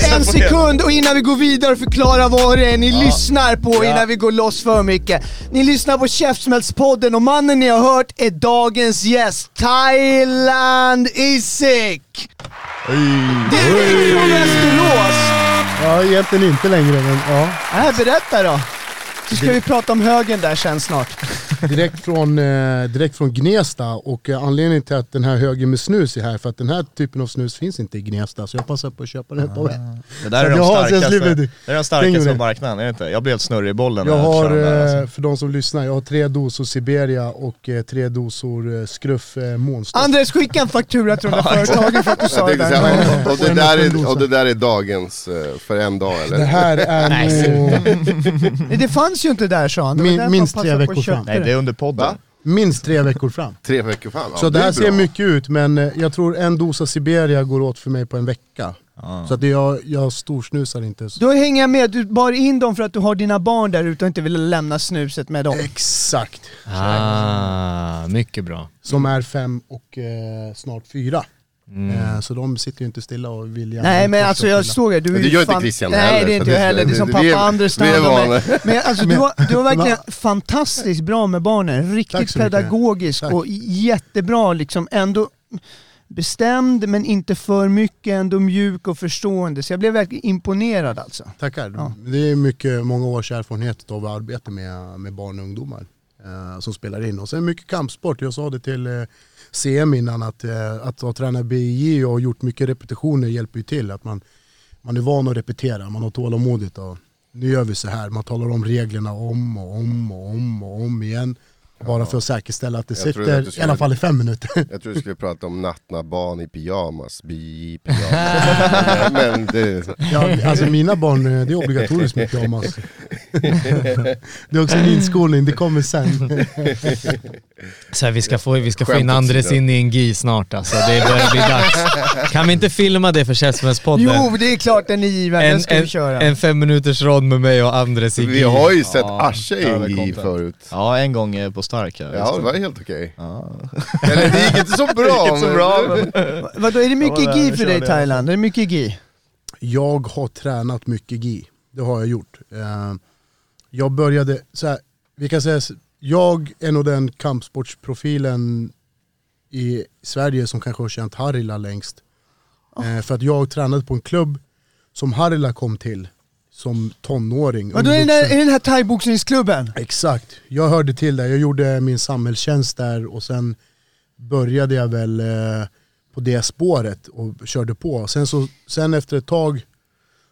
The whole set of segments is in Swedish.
En sekund och innan vi går vidare förklara vad det är ni lyssnar på innan vi går loss för mycket. Ni lyssnar på Käftsmällspodden och mannen ni har hört är dagens gäst, Thailand Isik! Direkt från Västerås! Ja, egentligen inte längre men ja. Äh, berätta då! Så ska vi prata om högen där sen snart. Direkt från, eh, direkt från Gnesta och eh, anledningen till att den här högen med snus är här för att den här typen av snus finns inte i Gnesta så jag passar på att köpa den på Det där är de har- starkaste, det är de starkaste på marknaden, är det inte? Jag blev helt snurrig i bollen Jag när har, där, eh, alltså. för de som lyssnar, jag har tre dosor Siberia och eh, tre dosor eh, skruff eh, Månstopp. Andres, skicka en faktura till de där företagen för att du sa det där. och, och, det där är, och det där är dagens eh, för en dag eller? Det här är nog Det fanns ju inte där sa han. Det var Min- därför minst han tre passade på att veckor fram. Nej det är under podden. Va? minst tre veckor fram. Tre veckor fram? Ja, Så det är här ser bra. mycket ut men eh, jag tror en dosa Siberia går åt för mig på en vecka. Så att jag, jag storsnusar inte. Så. Då hänger jag med, du bar in dem för att du har dina barn där ute och inte vill lämna snuset med dem. Exakt. Ah, mycket bra. Som är fem och eh, snart fyra. Mm. Eh, så de sitter ju inte stilla och vill gärna Nej men alltså jag såg det, du är Men det ju gör inte fan- Christian Nej heller, det är inte jag heller, det är som pappa Anders vi är. Men, alltså du var, du var verkligen fantastiskt bra med barnen, riktigt pedagogisk Tack. och jättebra liksom, ändå bestämd men inte för mycket, ändå mjuk och förstående. Så jag blev verkligen imponerad alltså. Tackar. Ja. Det är mycket, många års erfarenhet av arbete med, med barn och ungdomar eh, som spelar in. Och sen mycket kampsport. Jag sa det till eh, CM innan att, eh, att ha tränat BJJ och gjort mycket repetitioner hjälper ju till. Att man, man är van att repetera, man har tålamodigt. Och nu gör vi så här, man talar om reglerna om och om och om och om igen. Bara för att säkerställa att det Jag trodde att sitter i skulle- alla fall i fem minuter. Jag tror du skulle prata om nattna barn i pyjamas, bi pyjamas. men det, Ja, alltså mina barn, eh, det är obligatoriskt med pyjamas. Det är också en inskolning, det kommer sen. Så här, vi ska få, vi ska få in Andres in i en GI snart alltså. Det börjar bli dags. Kan vi inte filma det för Käftsmällspodden? Jo det är klart den är given, den en, ska vi en, köra. en fem minuters rond med mig och Andres i vi GI. har ju sett Ja, Asche i en gi förut. Ja en gång eh, på stark här. Ja det var helt okej. Ja. Eller det gick inte så bra. Gick så bra, men- Vadå, är det mycket Ja, gi för dig jag. Thailand? Är det mycket gi? Jag har tränat mycket GI, det har jag gjort. Eh, Jag började, så här, vi kan säga, jag är nog den kampsportsprofilen i Sverige som kanske har känt Harila längst. Eh, För att jag tränade på en klubb som Harila kom till som tonåring. Vadå, är ung det den, vuxen. är den här thaiboxningsklubben? Exakt, jag hörde till där. Jag gjorde min samhällstjänst där och sen började jag väl eh, på det spåret och körde på. Sen, så, sen efter ett tag,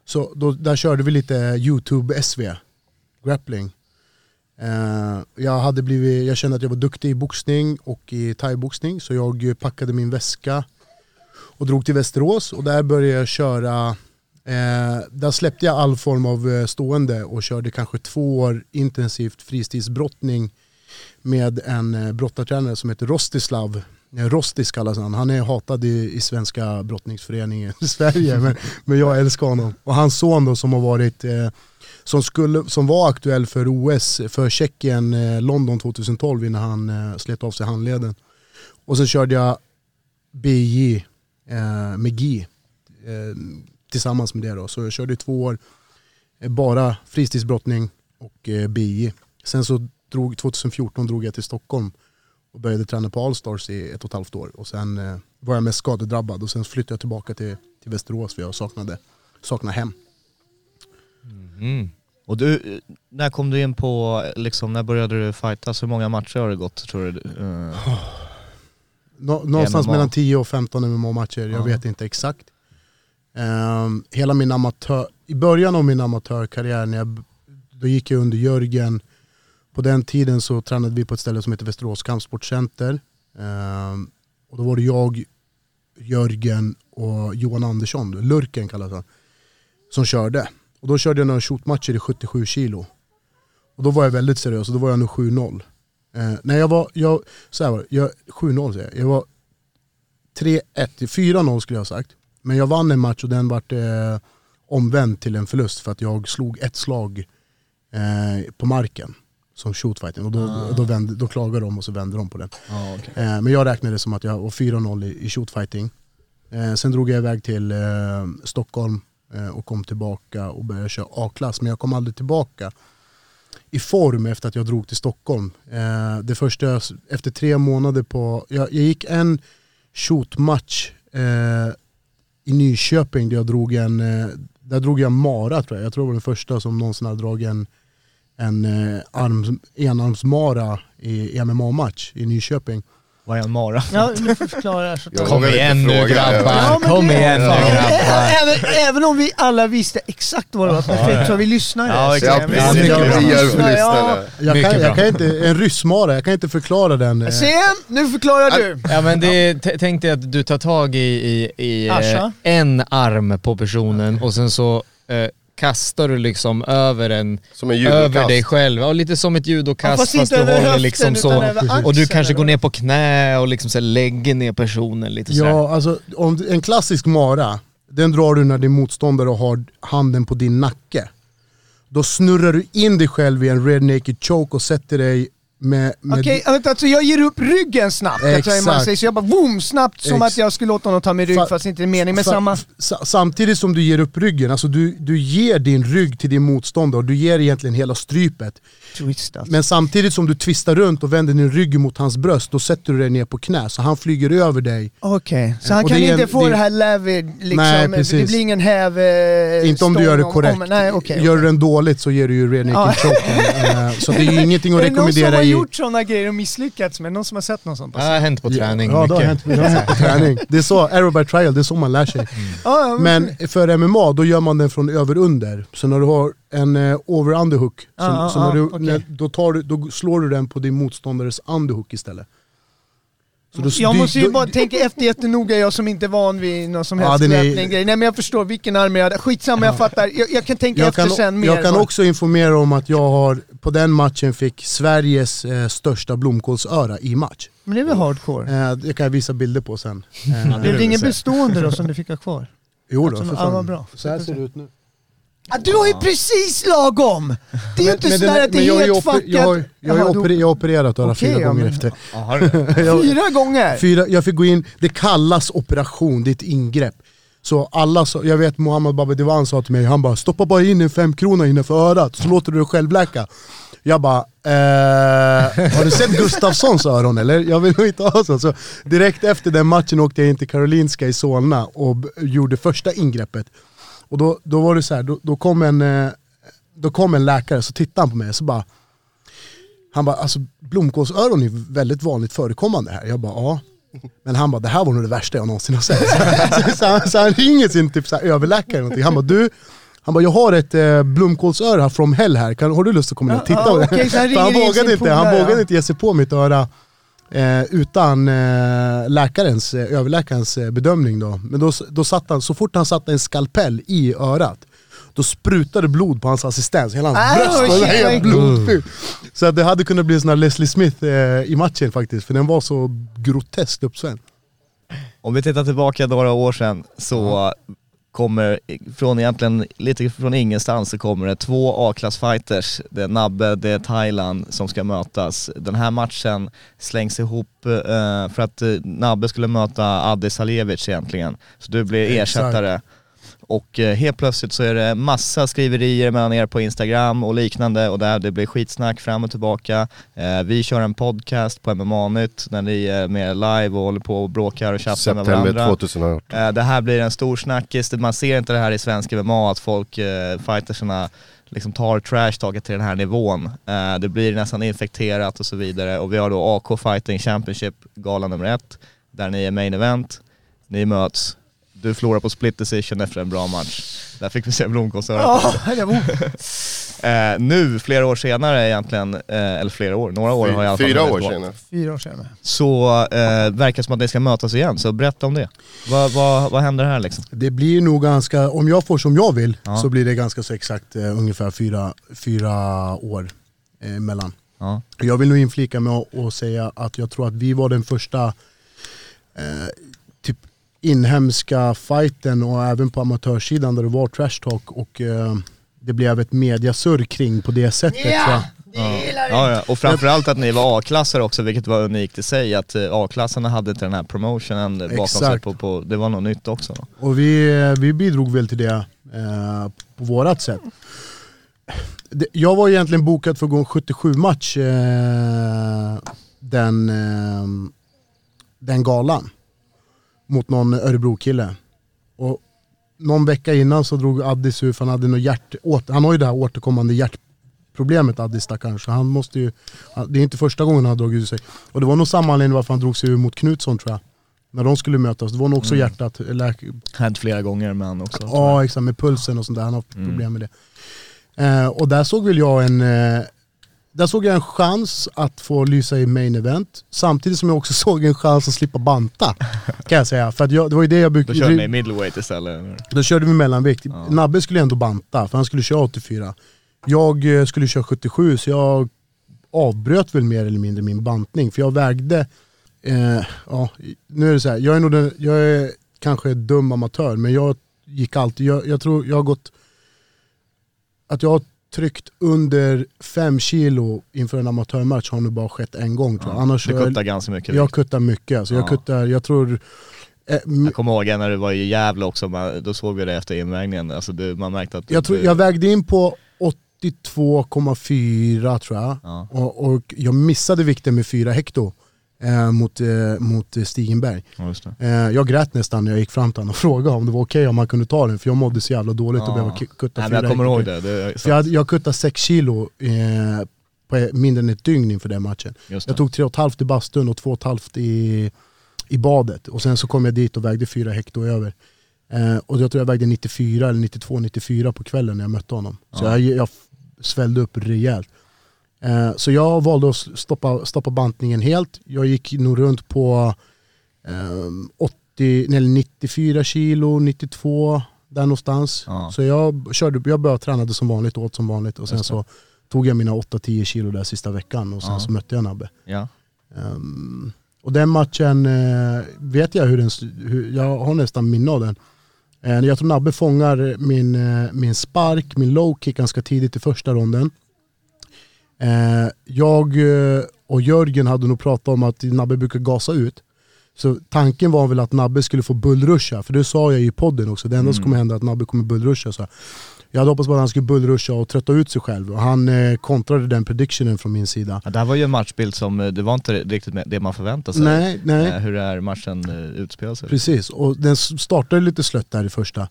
så då, där körde vi lite YouTube SV, grappling. Eh, jag, hade blivit, jag kände att jag var duktig i boxning och i thaiboxning så jag packade min väska och drog till Västerås och där började jag köra Eh, där släppte jag all form av eh, stående och körde kanske två år intensivt fristilsbrottning med en eh, brottartränare som heter Rostislav. Eh, Rostis kallas han. Han är hatad i, i svenska brottningsföreningen i Sverige men, men jag älskar honom. Och hans son då som har varit eh, som, skulle, som var aktuell för OS för Tjeckien eh, London 2012 innan han eh, slet av sig handleden. Och sen körde jag BJ eh, med GI eh, tillsammans med det då. Så jag körde två år eh, bara fristilsbrottning och eh, BJ. Sen så drog, 2014 drog jag till Stockholm och började träna på Allstars i ett och ett halvt år. Och sen eh, var jag mest skadedrabbad och sen flyttade jag tillbaka till, till Västerås för jag saknade, saknade hem. Mm. Och du, när kom du in på, liksom, när började du fightas? Hur många matcher har det gått tror du? Eh, Nå, någonstans MMA. mellan 10 och 15 MMA-matcher, jag Ja. vet inte exakt. Um, hela min amatör, I början av min amatörkarriär, när jag, då gick jag under Jörgen. På den tiden så tränade vi på ett ställe som heter Västerås Kampsportcenter. Um, ehm, och då var det jag, Jörgen och Johan Andersson, Lurken kallas han, som körde. Och då körde jag några shootmatcher i 77 kilo. Och då var jag väldigt seriös och då var jag nog 7-0. Eh, nej jag var, jag, så här var det, jag, 7-0 säger jag. Jag var 3-1, 4-0 skulle jag ha sagt. Men jag vann en match och den vart eh, omvänd till en förlust för att jag slog ett slag eh, på marken som shootfighting. Och då, Ah. då, vände, då klagade de och så vände de på den. Ja, okej. Eh, men jag räknade det som att jag var 4-0 i, i shootfighting. Eh, sen drog jag iväg till eh, Stockholm eh, och kom tillbaka och började köra A-klass. Men jag kom aldrig tillbaka i form efter att jag drog till Stockholm. Eh, det första, jag- efter tre månader på, jag, jag gick en shootmatch i Nyköping där jag drog en, eh, där drog jag Mara tror jag. Jag tror det var den första som någonsin hade dragit en, en eh, arms, enarmsmara i MMA-match i Nyköping. Vad är en mara? Ja, du får förklara. Så Jag Kom igen nu grabbar, Ja, kom det- igen nu Ja. grabbar. Även, även om vi alla visste exakt vad det var perfekt så har vi lyssnare. Ja, exakt. Ja precis, mycket ja, bra. Ja. Jag kan, jag kan inte, en ryssmara, jag kan inte förklara den. eh, Se, nu förklarar du. Ja men det, tänk dig att du tar tag i, i, i eh, en arm på personen och sen så eh, kastar du liksom över en, Som en över dig själv. Ja, lite som ett Ja, judokast fast fast, du håller höften, liksom så. över Och du axeln, kanske går ner på knä och liksom så här lägger ner personen lite sådär. Ja, alltså om, en klassisk mara, den drar du när din motståndare har handen på din nacke. Då snurrar du in dig själv i en red naked choke och sätter dig med... med Okej, vänta, alltså jag ger upp ryggen snabbt, tror man Exakt. säger, så jag bara boom, snabbt som Ex- att jag skulle låta honom ta min rygg Fa- fast inte det är mening med Sa- samma... sa- samtidigt som du ger upp ryggen, alltså du, du ger din rygg till din motståndare, du ger egentligen hela strypet. Twist alltså. Men samtidigt som du twistar runt och vänder din rygg mot hans bröst, då sätter du dig ner på knä. Så han flyger över dig. Okej, så han Och kan det inte en- få det- det här lävid liksom, Nej, det precis. blir ingen häv... eh, Inte om du gör det korrekt. om- nej, okej. Gör du den dåligt så ger du ju red naked choken. Eh, Så det är ju ingenting att det rekommendera. Gjort sådana grejer och misslyckats med? Någon som har sett något sånt? Det har hänt på träning Ja, det har mycket. hänt, det har hänt på träning. Det är så, arrow by trial, det är så man lär sig. Ja, Men för MMA, då gör man den från över-under. Så när du har en eh, over-underhook, så, när du, okej. när, då, tar du, då slår du den på din motståndares underhook istället. Så då- Jag du- måste ju då- bara tänka efter jättenoga, jag som inte är van vid någon som Ja, helst är- grappling-grej. Nej men jag förstår vilken arm jag hade. Skitsamma, jag fattar. Jag, jag kan tänka jag efter kan, sen mer. jag kan också informera om att jag har, på den matchen fick Sveriges eh, största blomkålsöra i match. Men det är väl hardcore? Eh, det kan jag visa bilder på sen. Eh, det ingen bestående då som du fick ha kvar? jo då, Alltså, för ja, fan. vad bra. Så här ser det ut nu. Ah, du har ju precis lagom! Det är ju inte Men- men sådär att det är jag har ju helt fuckat. Jag har, jag har, oper- jag har opererat öra Okej, fyra ja, gånger men- efter. Fyra gånger? Fyra, jag fick gå in, det kallas operation, det är ett ingrepp. Så alla, så, jag vet Mohammed Babediwan sa till mig, han bara stoppa bara in en femkrona innanför örat så låter du det självläka. Jag bara, eh, har du sett Gustafssons öron eller? Jag vill nog inte ha så. så. Direkt efter den matchen åkte jag in till Karolinska i Solna och gjorde första ingreppet. Och då, då var det så här, då, då, kom en, eh, då kom en läkare, så tittade han på mig och så bara han bara, alltså blomkålsöron är väldigt vanligt förekommande här. Jag bara, ja. Men han bara, det här var nog det värsta jag någonsin har sett. Så, så, han, så han ringer sin typ så här, överläkare eller någonting. Han bara, du, han bara, jag har ett eh, blomkålsöra from hell här, kan, har du lust att komma ner och titta? Ja, så han han vågade, inte, han vågade inte ge sig på mitt öra eh, utan eh, läkarens, eh, överläkarens eh, bedömning. Då. Men då, då satt han, så fort han satte en skalpell i örat, då sprutade blod på hans assistent, hela hans Aj, bröst var helt blodfyllt. Så att det hade kunnat bli en sån här Leslie Smith eh, i matchen faktiskt, för den var så groteskt uppsvänd. Om vi tittar tillbaka några år sedan så kommer från egentligen lite från ingenstans så kommer det två A-klassfighters. Det är Nabbe, det är Thailand som ska mötas. Den här matchen slängs ihop eh, för att eh, Nabbe skulle möta Adi Saljevic egentligen. Så du blir Exakt. Och eh, helt plötsligt så är det massa skriverier mellan er på Instagram och liknande och där det blir skitsnack fram och tillbaka. Eh, vi kör en podcast på MMA-nytt när ni är med live och håller på och bråkar och tjafsar med September varandra. 2018. Eh, Det här blir en stor snackis, man ser inte det här i svensk MMA att folk, fightersarna liksom tar trash talket till den här nivån. Det blir nästan infekterat och så vidare och vi har då AK Fighting Championship, gala nummer ett, där ni är main event. Ni möts, Du förlorade på split decision efter en bra match. Där fick vi se blomkålsörat. Ja. Eh, nu, flera år senare egentligen, eh, eller flera år, några år har jag i alla fall Fyra år senare. Fyra år sedan. Så eh, verkar det som att ni ska mötas igen, så berätta om det. Vad, vad, vad händer här liksom? Det blir nog ganska, om jag får som jag vill, Ja. så blir det ganska så exakt eh, ungefär fyra, fyra år eh, emellan. Ja. Jag vill nog inflika med att och säga att jag tror att vi var den första eh, inhemska fighten och även på amatörsidan där det var trash talk och eh, det blev ett mediasurr kring på det sättet. gillar vi! Ja, ja. Och framförallt att ni var A-klassare också, vilket var unikt i sig. Att eh, A-klassarna hade inte den här promotionen bakom sig. På, på, det var något nytt också. Och vi, vi bidrog väl till det eh, på vårat sätt. Det, jag var egentligen bokad för att gå en 77-match eh, den, eh, den galan. Mot någon Örebro-kille. Och någon vecka innan så drog Addis ur för han hade något hjärt, han har ju det här återkommande hjärtproblemet Addis stackaren. Så han måste ju, det är inte första gången han har dragit ur sig. Och det var nog samma anledning varför han drog sig ur mot Knutsson tror jag. När de skulle mötas, det var nog också Mm. hjärtat, läk, Hänt flera gånger med han också. Ja exakt, med pulsen och sånt där. Han har haft Mm. problem med det. Eh, och där såg väl jag en eh, där såg jag en chans att få lysa i main event, samtidigt som jag också såg en chans att slippa banta. Kan jag säga. För jag, det var ju det jag Då brukade... körde ni middleweight istället. Då körde vi mellanvikt. Ja. Nabbe skulle ändå banta, för han skulle köra 84. Jag eh, skulle köra 77, så jag avbröt väl mer eller mindre min bantning. För jag vägde, eh, ja, nu är det så här, jag är nog den, jag är kanske dum amatör, men jag gick alltid, jag, jag tror jag har gått, att jag har tryckt under 5 kilo inför en amatörmatch har nu bara skett en gång tror jag. Ja. Annars Du har jag, kuttar ganska mycket. jag kuttar mycket. Alltså jag Ja. kuttar, jag tror, eh, Jag kommer ihåg när du var i Gävle också, man, då såg vi det efter invägningen. Alltså du, man märkte att... Jag, tror, du, jag vägde in på 82,4 tror jag. Ja. Och, och jag missade vikten med 4 hekto eh, mot, eh, mot Stigenberg. Ja. Eh, jag grät nästan när jag gick fram till honom och frågade om det var okej om man kunde ta den, för jag mådde så jävla dåligt och Ja. behöva ki- kutta Nej, 4 men jag kommer ihåg det. det jag, hade, jag kuttade 6 kilo eh, på mindre än ett dygn inför den matchen. Jag tog 3,5 i bastun och 2,5 i, i badet. Och sen så kom jag dit och vägde 4 hekto över. Eh, och jag tror jag vägde 94 eller 92-94 på kvällen när jag mötte honom. Så Ja. jag, jag svällde upp rejält. Eh, så jag valde att stoppa, stoppa bantningen helt. Jag gick nog runt på ehm, 80, nej, 94 kilo, 92 där någonstans. Ja. Så jag, körde, jag började tränade som vanligt, åt som vanligt och sen så tog jag mina 8-10 kilo där sista veckan och sen Ja. så mötte jag Nabbe. Ja. Ehm, och den matchen eh, vet jag hur den, hur, jag har nästan minne av den. Eh, jag tror Nabbe fångar min, eh, min spark, min low kick ganska tidigt i första ronden. Eh, jag eh, och Jörgen hade nog pratat om att Nabbe brukar gasa ut. Så tanken var väl att Nabbe skulle få bullrusha, för det sa jag i podden också. Det enda som Mm. kommer hända är att Nabbe kommer bullrusha. Så jag hade hoppats på att han skulle bullrusha och trötta ut sig själv. Och han eh, kontrade den predictionen från min sida. Ja, det här var ju en matchbild som, eh, det var inte riktigt det man förväntade sig. Nej, nej. Hur här matchen eh, utspelar sig. Precis, och den startade lite slött där i första.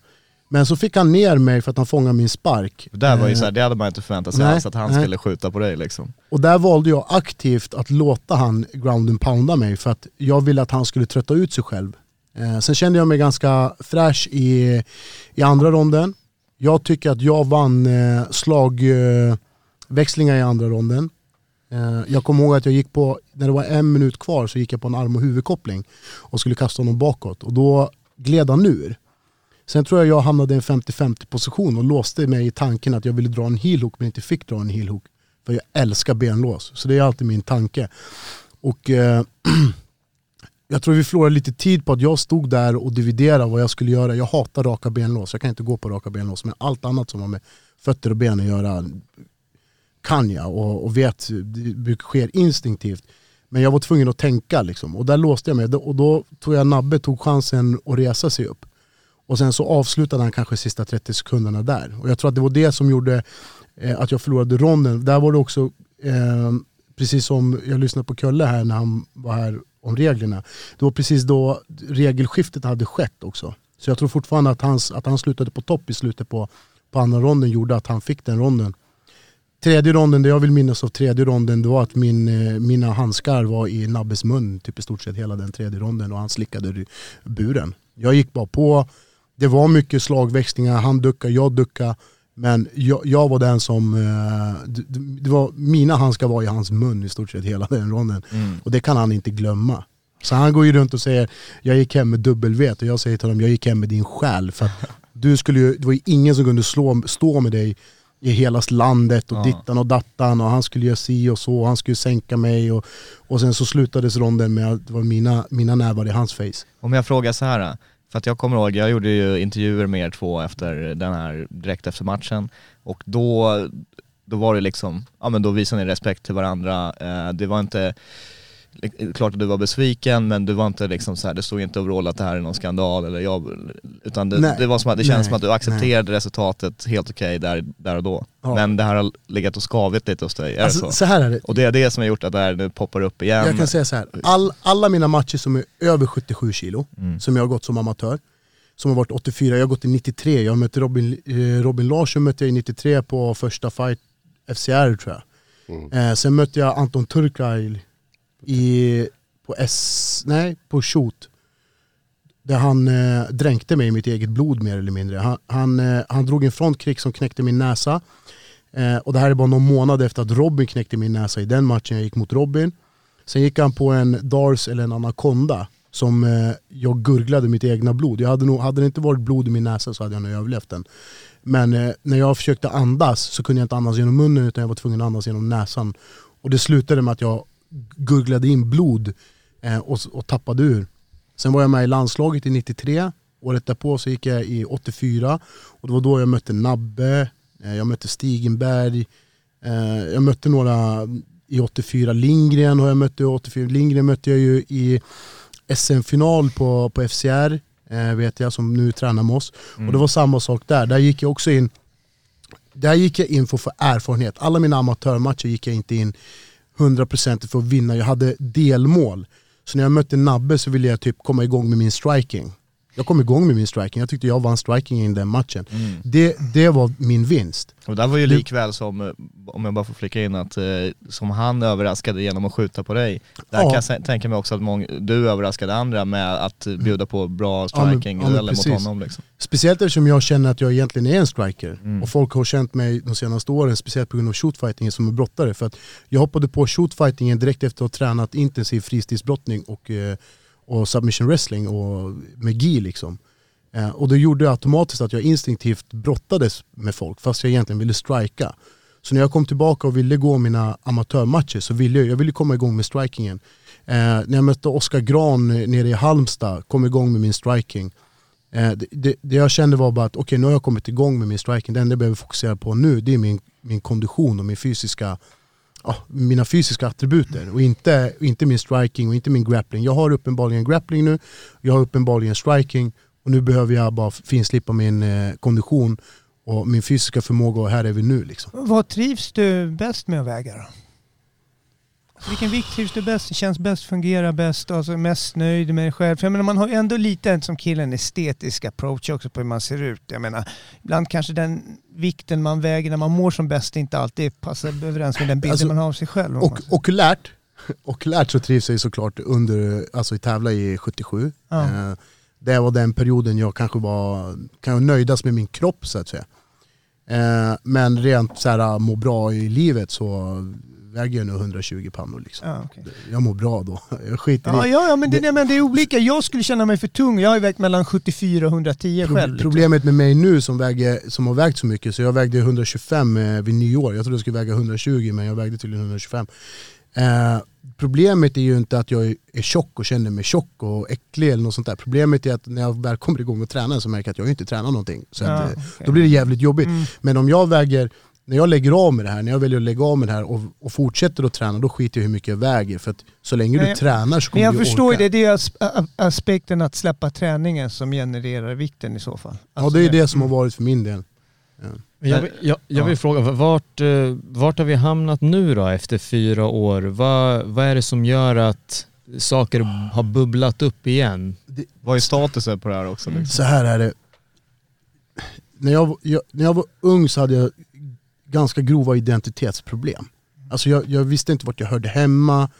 Men så fick han ner mig för att han fångade min spark. Det där var ju Eh, så här, det hade man inte förväntat sig nej, alls, att han nej. skulle skjuta på dig liksom. Och där valde jag aktivt att låta han ground and pounda mig för att jag ville att han skulle trötta ut sig själv. Eh, sen kände jag mig ganska fräsch i, i andra ronden. Jag tycker att jag vann eh, slagväxlingar eh, växlingar i andra ronden. Eh, jag kommer ihåg att jag gick på, när det var en minut kvar så gick jag på en arm och huvudkoppling och skulle kasta honom bakåt och då gled han ur. Sen tror jag jag hamnade i en 50-50 position och låste mig i tanken att jag ville dra en heel hook men inte fick dra en heel hook. För jag älskar benlås, så det är alltid min tanke. Och eh, jag tror vi förlorade lite tid på att jag stod där och dividerade vad jag skulle göra. Jag hatar raka benlås, jag kan inte gå på raka benlås. Men allt annat som har med fötter och ben att göra kan jag och, och vet, det sker instinktivt. Men jag var tvungen att tänka liksom. och där låste jag mig. Och då tog jag Nabbe, tog chansen att resa sig upp. Och sen så avslutade han kanske sista 30 sekunderna där. Och jag tror att det var det som gjorde eh, att jag förlorade ronden. Där var det också, eh, precis som jag lyssnade på Kölle här när han var här om reglerna. Det var precis då regelskiftet hade skett också. Så jag tror fortfarande att, hans, att han slutade på topp i slutet på, på andra ronden gjorde att han fick den ronden. Tredje ronden, det jag vill minnas av tredje ronden, det var att min, eh, mina handskar var i Nabbes mun typ i stort sett hela den tredje ronden och han slickade buren. Jag gick bara på, det var mycket slagväxlingar, han duckade, jag duckade. Men jag, jag var den som, eh, det, det var, mina handskar var i hans mun i stort sett hela den ronden. Och det kan han inte glömma. Så han går ju runt och säger, jag gick hem med dubbel och jag säger till honom, jag gick hem med din själ. För du skulle ju, det var ju ingen som kunde slå, stå med dig i hela landet och Ja. dittan och dattan och han skulle göra si och så, och han skulle sänka mig och, och sen så slutades ronden med att det var mina, mina nävar i hans face. Om jag frågar så här, för att jag kommer ihåg, jag gjorde ju intervjuer med er två efter den här, direkt efter matchen. Och då, då var det liksom, ja men då visade ni respekt till varandra, eh, det var inte Klart att du var besviken men du var inte liksom så här, det stod inte overall att det här är någon skandal eller jag, utan det, Nej. det var som att, det känns Nej. som att du accepterade resultatet helt okej där, där och då. Ja. Men det här har legat och skavit lite hos dig, är Alltså, det så? så här är det, Och det är det som har gjort att det här nu poppar upp igen. jag kan säga så här. All, alla mina matcher som är över 77 kilo, Mm. som jag har gått som amatör, som har varit 84, jag har gått i 93, jag mötte Robin, eh, Robin Larsson mötte jag i 93 på första fight FCR tror jag. Eh, sen mötte jag Anton Turkay i, på S, nej, på shoot. Där han eh, dränkte mig i mitt eget blod mer eller mindre. Han, han, eh, han drog en frontkick som knäckte min näsa. Eh, och det här är bara någon månad efter att Robin knäckte min näsa i den matchen jag gick mot Robin. Sen gick han på en Dars eller en Anaconda som eh, jag gurglade mitt egna blod. Jag hade, nog, hade det inte varit blod i min näsa så hade jag nog överlevt den. Men eh, när jag försökte andas så kunde jag inte andas genom munnen utan jag var tvungen att andas genom näsan. Och det slutade med att jag gurglade in blod eh, och, och tappade ur. Sen var jag med i landslaget i 93, året därpå så gick jag i 84 och det var då jag mötte Nabbe, eh, jag mötte Stigenberg, eh, jag mötte några i 84, Lindgren och jag mötte i 84, Lindgren mötte jag ju i SM-final på, på FCR, eh, vet jag, som nu tränar med oss. Och det var samma sak där, där gick jag också in där gick jag in för att få erfarenhet. Alla mina amatörmatcher gick jag inte in 100% för att vinna, jag hade delmål. Så när jag mötte Nabbe så ville jag typ komma igång med min striking. Jag kom igång med min striking, jag tyckte jag vann striking i den matchen. Det, det var min vinst. Och där var ju likväl som, eh, om jag bara får flika in, att eh, som han överraskade genom att skjuta på dig. Där Ja. kan jag tänka mig också att många, du överraskade andra med att eh, bjuda på bra Ja, striking ja, men eller mot honom liksom. Speciellt eftersom jag känner att jag egentligen är en striker. Mm. Och folk har känt mig de senaste åren, speciellt på grund av shootfightingen som är brottare. För att jag hoppade på shootfightingen direkt efter att ha tränat intensiv fristilsbrottning och, eh, och submission wrestling och med gi liksom. Eh, och det gjorde automatiskt att jag instinktivt brottades med folk fast jag egentligen ville strika. Så när jag kom tillbaka och ville gå mina amatörmatcher så ville jag, jag ville komma igång med strikingen. Eh, när jag mötte Oskar Gran nere i Halmstad, kom igång med min striking. Eh, det, det, det jag kände var bara att okej nu har jag kommit igång med min striking, det enda jag behöver fokusera på nu det är min, min kondition och min fysiska, ja, mina fysiska attributer och inte, inte min striking och inte min grappling. Jag har uppenbarligen grappling nu, jag har uppenbarligen striking och nu behöver jag bara finslipa min eh, kondition och min fysiska förmåga och här är vi nu liksom. Vad trivs du bäst med att väga då? Vilken vikt trivs du bäst? Känns bäst, fungerar bäst, alltså mest nöjd med dig själv? För jag menar, man har ändå lite som killen en estetisk approach också på hur man ser ut. Jag menar, ibland kanske den vikten man väger när man mår som bäst inte alltid passar överens med den bilden Alltså, man har av sig själv. Och, okulärt, okulärt så trivs jag såklart under, alltså i tävla i 77. Ja. Eh, det var den perioden jag kanske var, kan jag nöjdast med min kropp så att säga. Eh, men rent så här, må bra i livet så väger jag nu 120 pannor liksom. Ja, okej. Jag mår bra då. Jag skiter Ja, i. ja, ja men, det, men det är olika. Jag skulle känna mig för tung. Jag har ju vägt mellan 74 och 110 Pro- själv. Liksom. Problemet med mig nu som, väger, som har vägt så mycket, så jag vägde 125 eh, vid nyår. Jag trodde jag skulle väga 120 men jag vägde tydligen 125. Eh, problemet är ju inte att jag är- tjock och känner mig tjock och äcklig eller något sånt där. Problemet är att när jag väl kommer igång och tränar så märker jag att jag inte tränar någonting. Så Ja, att, eh, okej. Då blir det jävligt jobbigt. Mm. Men om jag väger, när jag lägger av med det här, när jag väljer att lägga av med det här och, och fortsätter att träna, då skiter jag hur mycket jag väger. För att så länge Nej, du tränar så Men kommer jag du förstår ju orka. det. Det är as- aspekten att släppa träningen som genererar vikten i så fall. Ja Alltså det är det som har varit för min del. Jag, vill- jag, jag vill fråga, vart, eh, vart har vi hamnat nu då efter fyra år? Vad, vad är det som gör att saker har bubblat upp igen? Vad är statusen på det här också liksom? Så här är det. När jag, jag, när jag var ung så hade jag ganska grova identitetsproblem. Alltså jag, jag visste inte vart jag hörde hemma.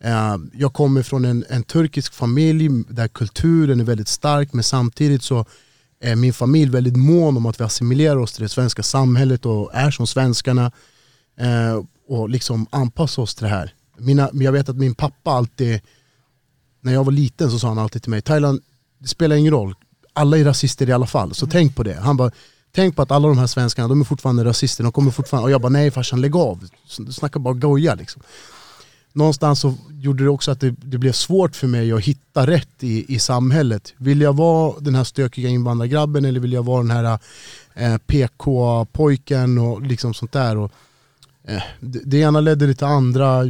Eh, jag kommer från en, en turkisk familj där kulturen är väldigt stark men samtidigt så är min familj väldigt mån om att vi assimilerar oss till det svenska samhället och är som svenskarna. Eh, och liksom anpassa oss till det här. Mina, jag vet att min pappa alltid, när jag var liten så sa han alltid till mig, Thailand, det spelar ingen roll, alla är rasister i alla fall, så tänk på det. Han bara, tänk på att alla de här svenskarna, de är fortfarande rasister, de kommer fortfarande, och jag bara nej farsan lägg av, du snackar bara goja liksom. Någonstans så gjorde det också att det, det blev svårt för mig att hitta rätt i, i samhället. Vill jag vara den här stökiga invandrargrabben eller vill jag vara den här eh, PK-pojken och liksom sånt där. Och, eh, det, det ena ledde till andra.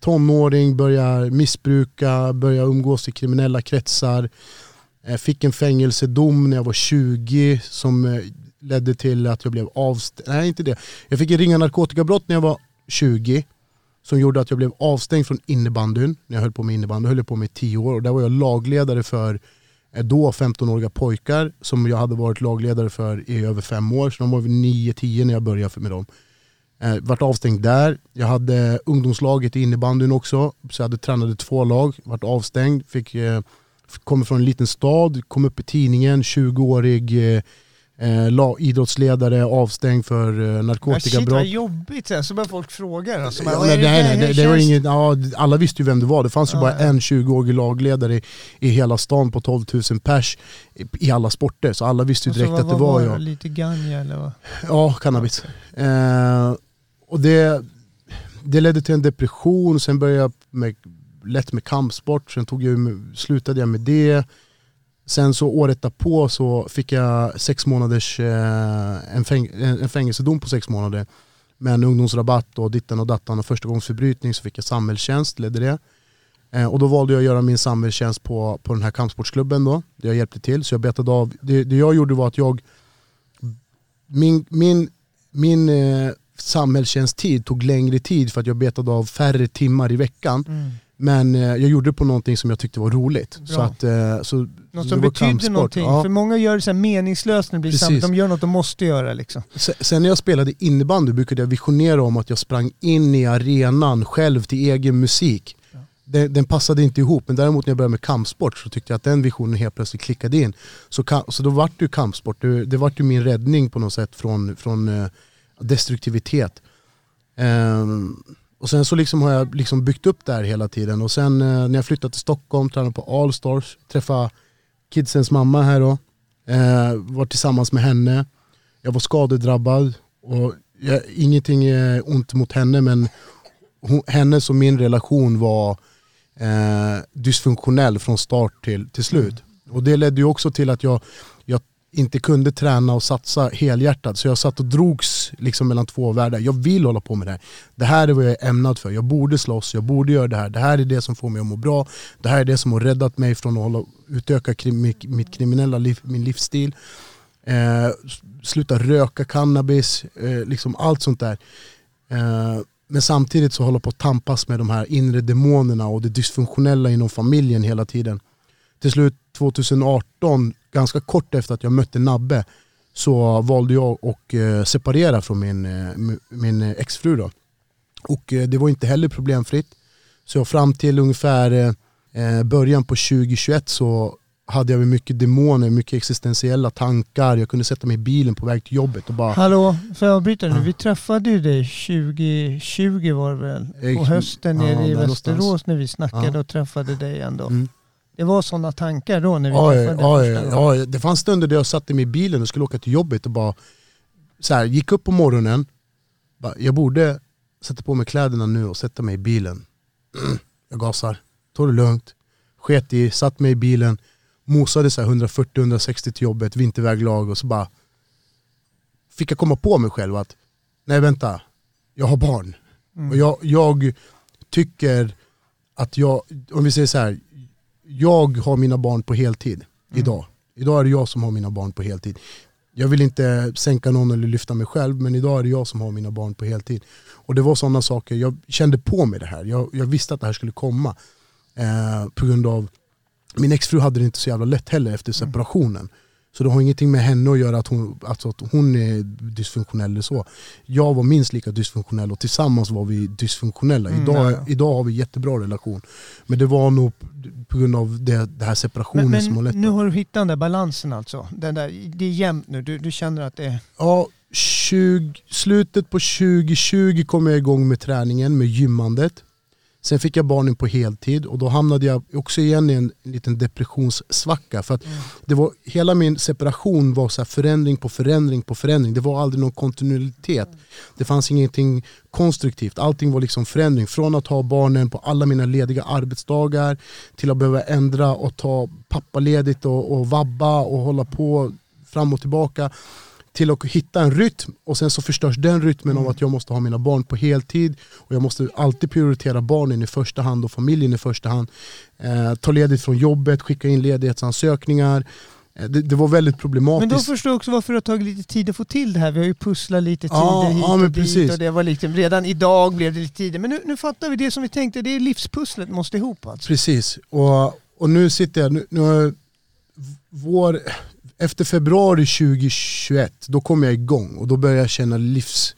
Tonåring, börjar missbruka, börjar umgås i kriminella kretsar. Eh, fick en fängelsedom när jag var 20 som eh, ledde till att jag blev avstängd. Nej inte det. Jag fick ringa narkotikabrott när jag var 20 som gjorde att jag blev avstängd från innebandyn när jag höll på med innebandy. Jag höll på med i 10 år och där var jag lagledare för eh, då 15-åriga pojkar som jag hade varit lagledare för i över fem år. Så de var 9-10 när jag började med dem. Eh, vart avstängd där. Jag hade ungdomslaget i innebandyn också. Så jag hade tränade två lag. Vart avstängd. Fick, eh, kom från en liten stad. Kom upp i tidningen. 20-årig eh, eh, idrottsledare avstängd för eh, Ja, shit narkotikabrott. vad jobbigt, så här, så börjar folk fråga. Alltså, Ja, nej, nej, det- nej, hur det, det var känns inget, ja, alla visste ju vem det var. Det fanns ju Ja, bara en 20-årig lagledare i, i hela stan på 12 000 pers i, i alla sporter. Så alla visste ju Alltså, direkt vad- att det var det? jag. Lite ganja eller vad? Ja, cannabis. Eh, och det, det ledde till en depression, sen började jag med, lätt med kampsport, sen tog jag, slutade jag med det. Sen så året därpå så fick jag sex månaders, eh, en, fäng, en fängelsedom på sex månader med en ungdomsrabatt och ditten och dattan och första gångs förbrytning så fick jag samhällstjänst, ledde det. Eh, och då valde jag att göra min samhällstjänst på, på den här kampsportsklubben då, där jag hjälpte till. Så jag betade av, det, det jag gjorde var att jag min, min, min eh, samhällstjänsttid tog längre tid för att jag betade av färre timmar i veckan. Mm. Men eh, jag gjorde det på någonting som jag tyckte var roligt. Så att, eh, så, Något som betyder kampsport. någonting. Ja. För många gör det så meningslöst när det blir samhället. De gör något de måste göra liksom. Sen- Sen när jag spelade innebandy brukade jag visionera om att jag sprang in i arenan själv till egen musik. Den, den passade inte ihop, men däremot när jag började med kampsport så tyckte jag att den visionen helt plötsligt klickade in. Så, så då vart det ju kampsport, det, det vart ju min räddning på något sätt från, från eh, destruktivitet. Ehm, och sen så liksom har jag liksom byggt upp det här hela tiden och sen eh, när jag flyttade till Stockholm, tränade på Allstars, träffade kidsens mamma här då. Eh, var tillsammans med henne. Jag var skadedrabbad och jag, ingenting är ont mot henne men hon, hennes och min relation var eh, dysfunktionell från start till, till slut. Och det ledde ju också till att jag, jag inte kunde träna och satsa helhjärtat. Så jag satt och drogs liksom mellan två världar. Jag vill hålla på med det här. Det här är vad jag är ämnad för. Jag borde slåss, jag borde göra det här. Det här är det som får mig att må bra. Det här är det som har räddat mig från att hålla, utöka krim, mitt, kriminella liv, min livsstil. Eh, sluta röka cannabis, eh, liksom allt sånt där. Eh, men samtidigt så håller jag på att tampas med de här inre demonerna och det dysfunktionella inom familjen hela tiden. Till slut 2018, ganska kort efter att jag mötte Nabbe, så valde jag att eh, separera från min, eh, min exfru. Då. Och eh, det var inte heller problemfritt. Så fram till ungefär början på 2021 så hade jag mycket demoner, mycket existentiella tankar. Jag kunde sätta mig i bilen på väg till jobbet och bara Hallå, får jag avbryta nu? Ja. Vi träffade ju dig 2020 var det väl? På hösten ja, nere i Västerås någonstans. när vi snackade Ja. och träffade dig ändå. Mm. Det var sådana tankar då när vi Oj, träffade oj, oj. Det fanns stunder där jag satte mig i bilen och skulle åka till jobbet och bara så här, gick upp på morgonen, bara, jag borde sätta på mig kläderna nu och sätta mig i bilen. Jag gasar, tog det lugnt, sket i, satt mig i bilen, mosade så här 140-160 till jobbet, vinterväglag och så bara fick jag komma på mig själv att nej vänta, jag har barn. Mm. Och jag, jag tycker att jag, om vi säger så här, jag har mina barn på heltid idag. Idag är det jag som har mina barn på heltid. Jag vill inte sänka någon eller lyfta mig själv men idag är det jag som har mina barn på heltid. Och det var sådana saker, jag kände på mig det här. Jag, jag visste att det här skulle komma. Eh, på grund av, min exfru hade det inte så jävla lätt heller efter separationen. Så det har ingenting med henne att göra att hon, alltså att hon är dysfunktionell eller så. Jag var minst lika dysfunktionell och tillsammans var vi dysfunktionella. Mm, idag, ja, idag har vi jättebra relation. Men det var nog på grund av det, det här separationen Men, som har lett nu har du hittat den där balansen alltså. Den där, det är jämnt nu, du, du känner att det är... Ja, 20, slutet på 2020 kom jag igång med träningen, med gymmandet. Sen fick jag barnen på heltid och då hamnade jag också igen i en liten depressionssvacka. För att det var, hela min separation var så förändring på förändring på förändring. Det var aldrig någon kontinuitet. Det fanns ingenting konstruktivt. Allting var liksom förändring. Från att ha barnen på alla mina lediga arbetsdagar till att behöva ändra och ta pappaledigt och, och vabba och hålla på fram och tillbaka till att hitta en rytm och sen så förstörs den rytmen av att jag måste ha mina barn på heltid och jag måste alltid prioritera barnen i första hand och familjen i första hand. Eh, ta ledigt från jobbet, skicka in ledighetsansökningar. Eh, det, det var väldigt Men problematiskt. då förstår jag också varför det har tagit lite tid att få till det här. Vi har ju pusslat lite tider Ja, hit ja, och men dit precis. och det var lite, redan idag blev det lite tidigare. Men nu, nu fattar vi det som vi tänkte, det är livspusslet måste ihop alltså. Precis, och, och nu sitter jag, nu, nu vår, efter februari 2021, då kom jag igång och då började jag känna livs,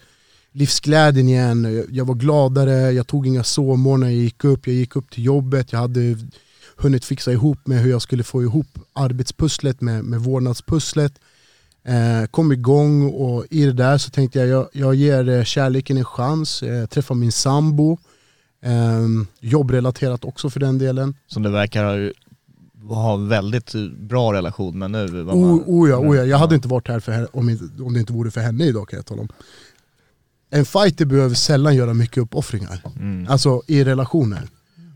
livsglädjen igen. Jag, jag var gladare, jag tog inga sovmorgnar jag gick upp, jag gick upp till jobbet, jag hade hunnit fixa ihop med hur jag skulle få ihop arbetspusslet med, med vårdnadspusslet. Eh, kom igång och i det där så tänkte jag, jag, jag ger eh, kärleken en chans, eh, träffa min sambo, eh, jobbrelaterat också för den delen. Som det verkar ha, väldigt bra relation med nu. vad O, man- oh ja, oh ja, jag hade inte varit här för henne, om, om det inte vore för henne idag kan jag tala om. En fighter behöver sällan göra mycket uppoffringar, Mm. alltså i relationer.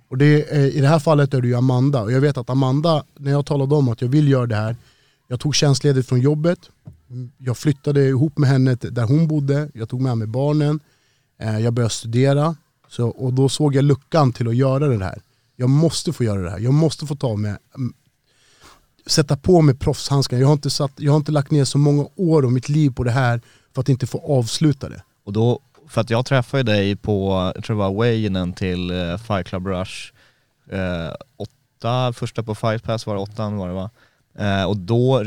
Och det är, I det här fallet är det ju Amanda, och jag vet att Amanda, när jag talade om att jag vill göra det här, jag tog tjänstledigt från jobbet, jag flyttade ihop med henne där hon bodde, jag tog med mig barnen, eh, jag började studera, så, och då såg jag luckan till att göra det här. Jag måste få göra det här, jag måste få ta med mm, sätta på mig proffshandskarna. Jag har, inte satt, jag har inte lagt ner så många år av mitt liv på det här för att inte få avsluta det. Och då, för att jag träffade dig på, jag tror det var Waynen till eh, Fight Club Rush, eh, åtta, första på Fight Pass var det åttan var det va? Eh, och då,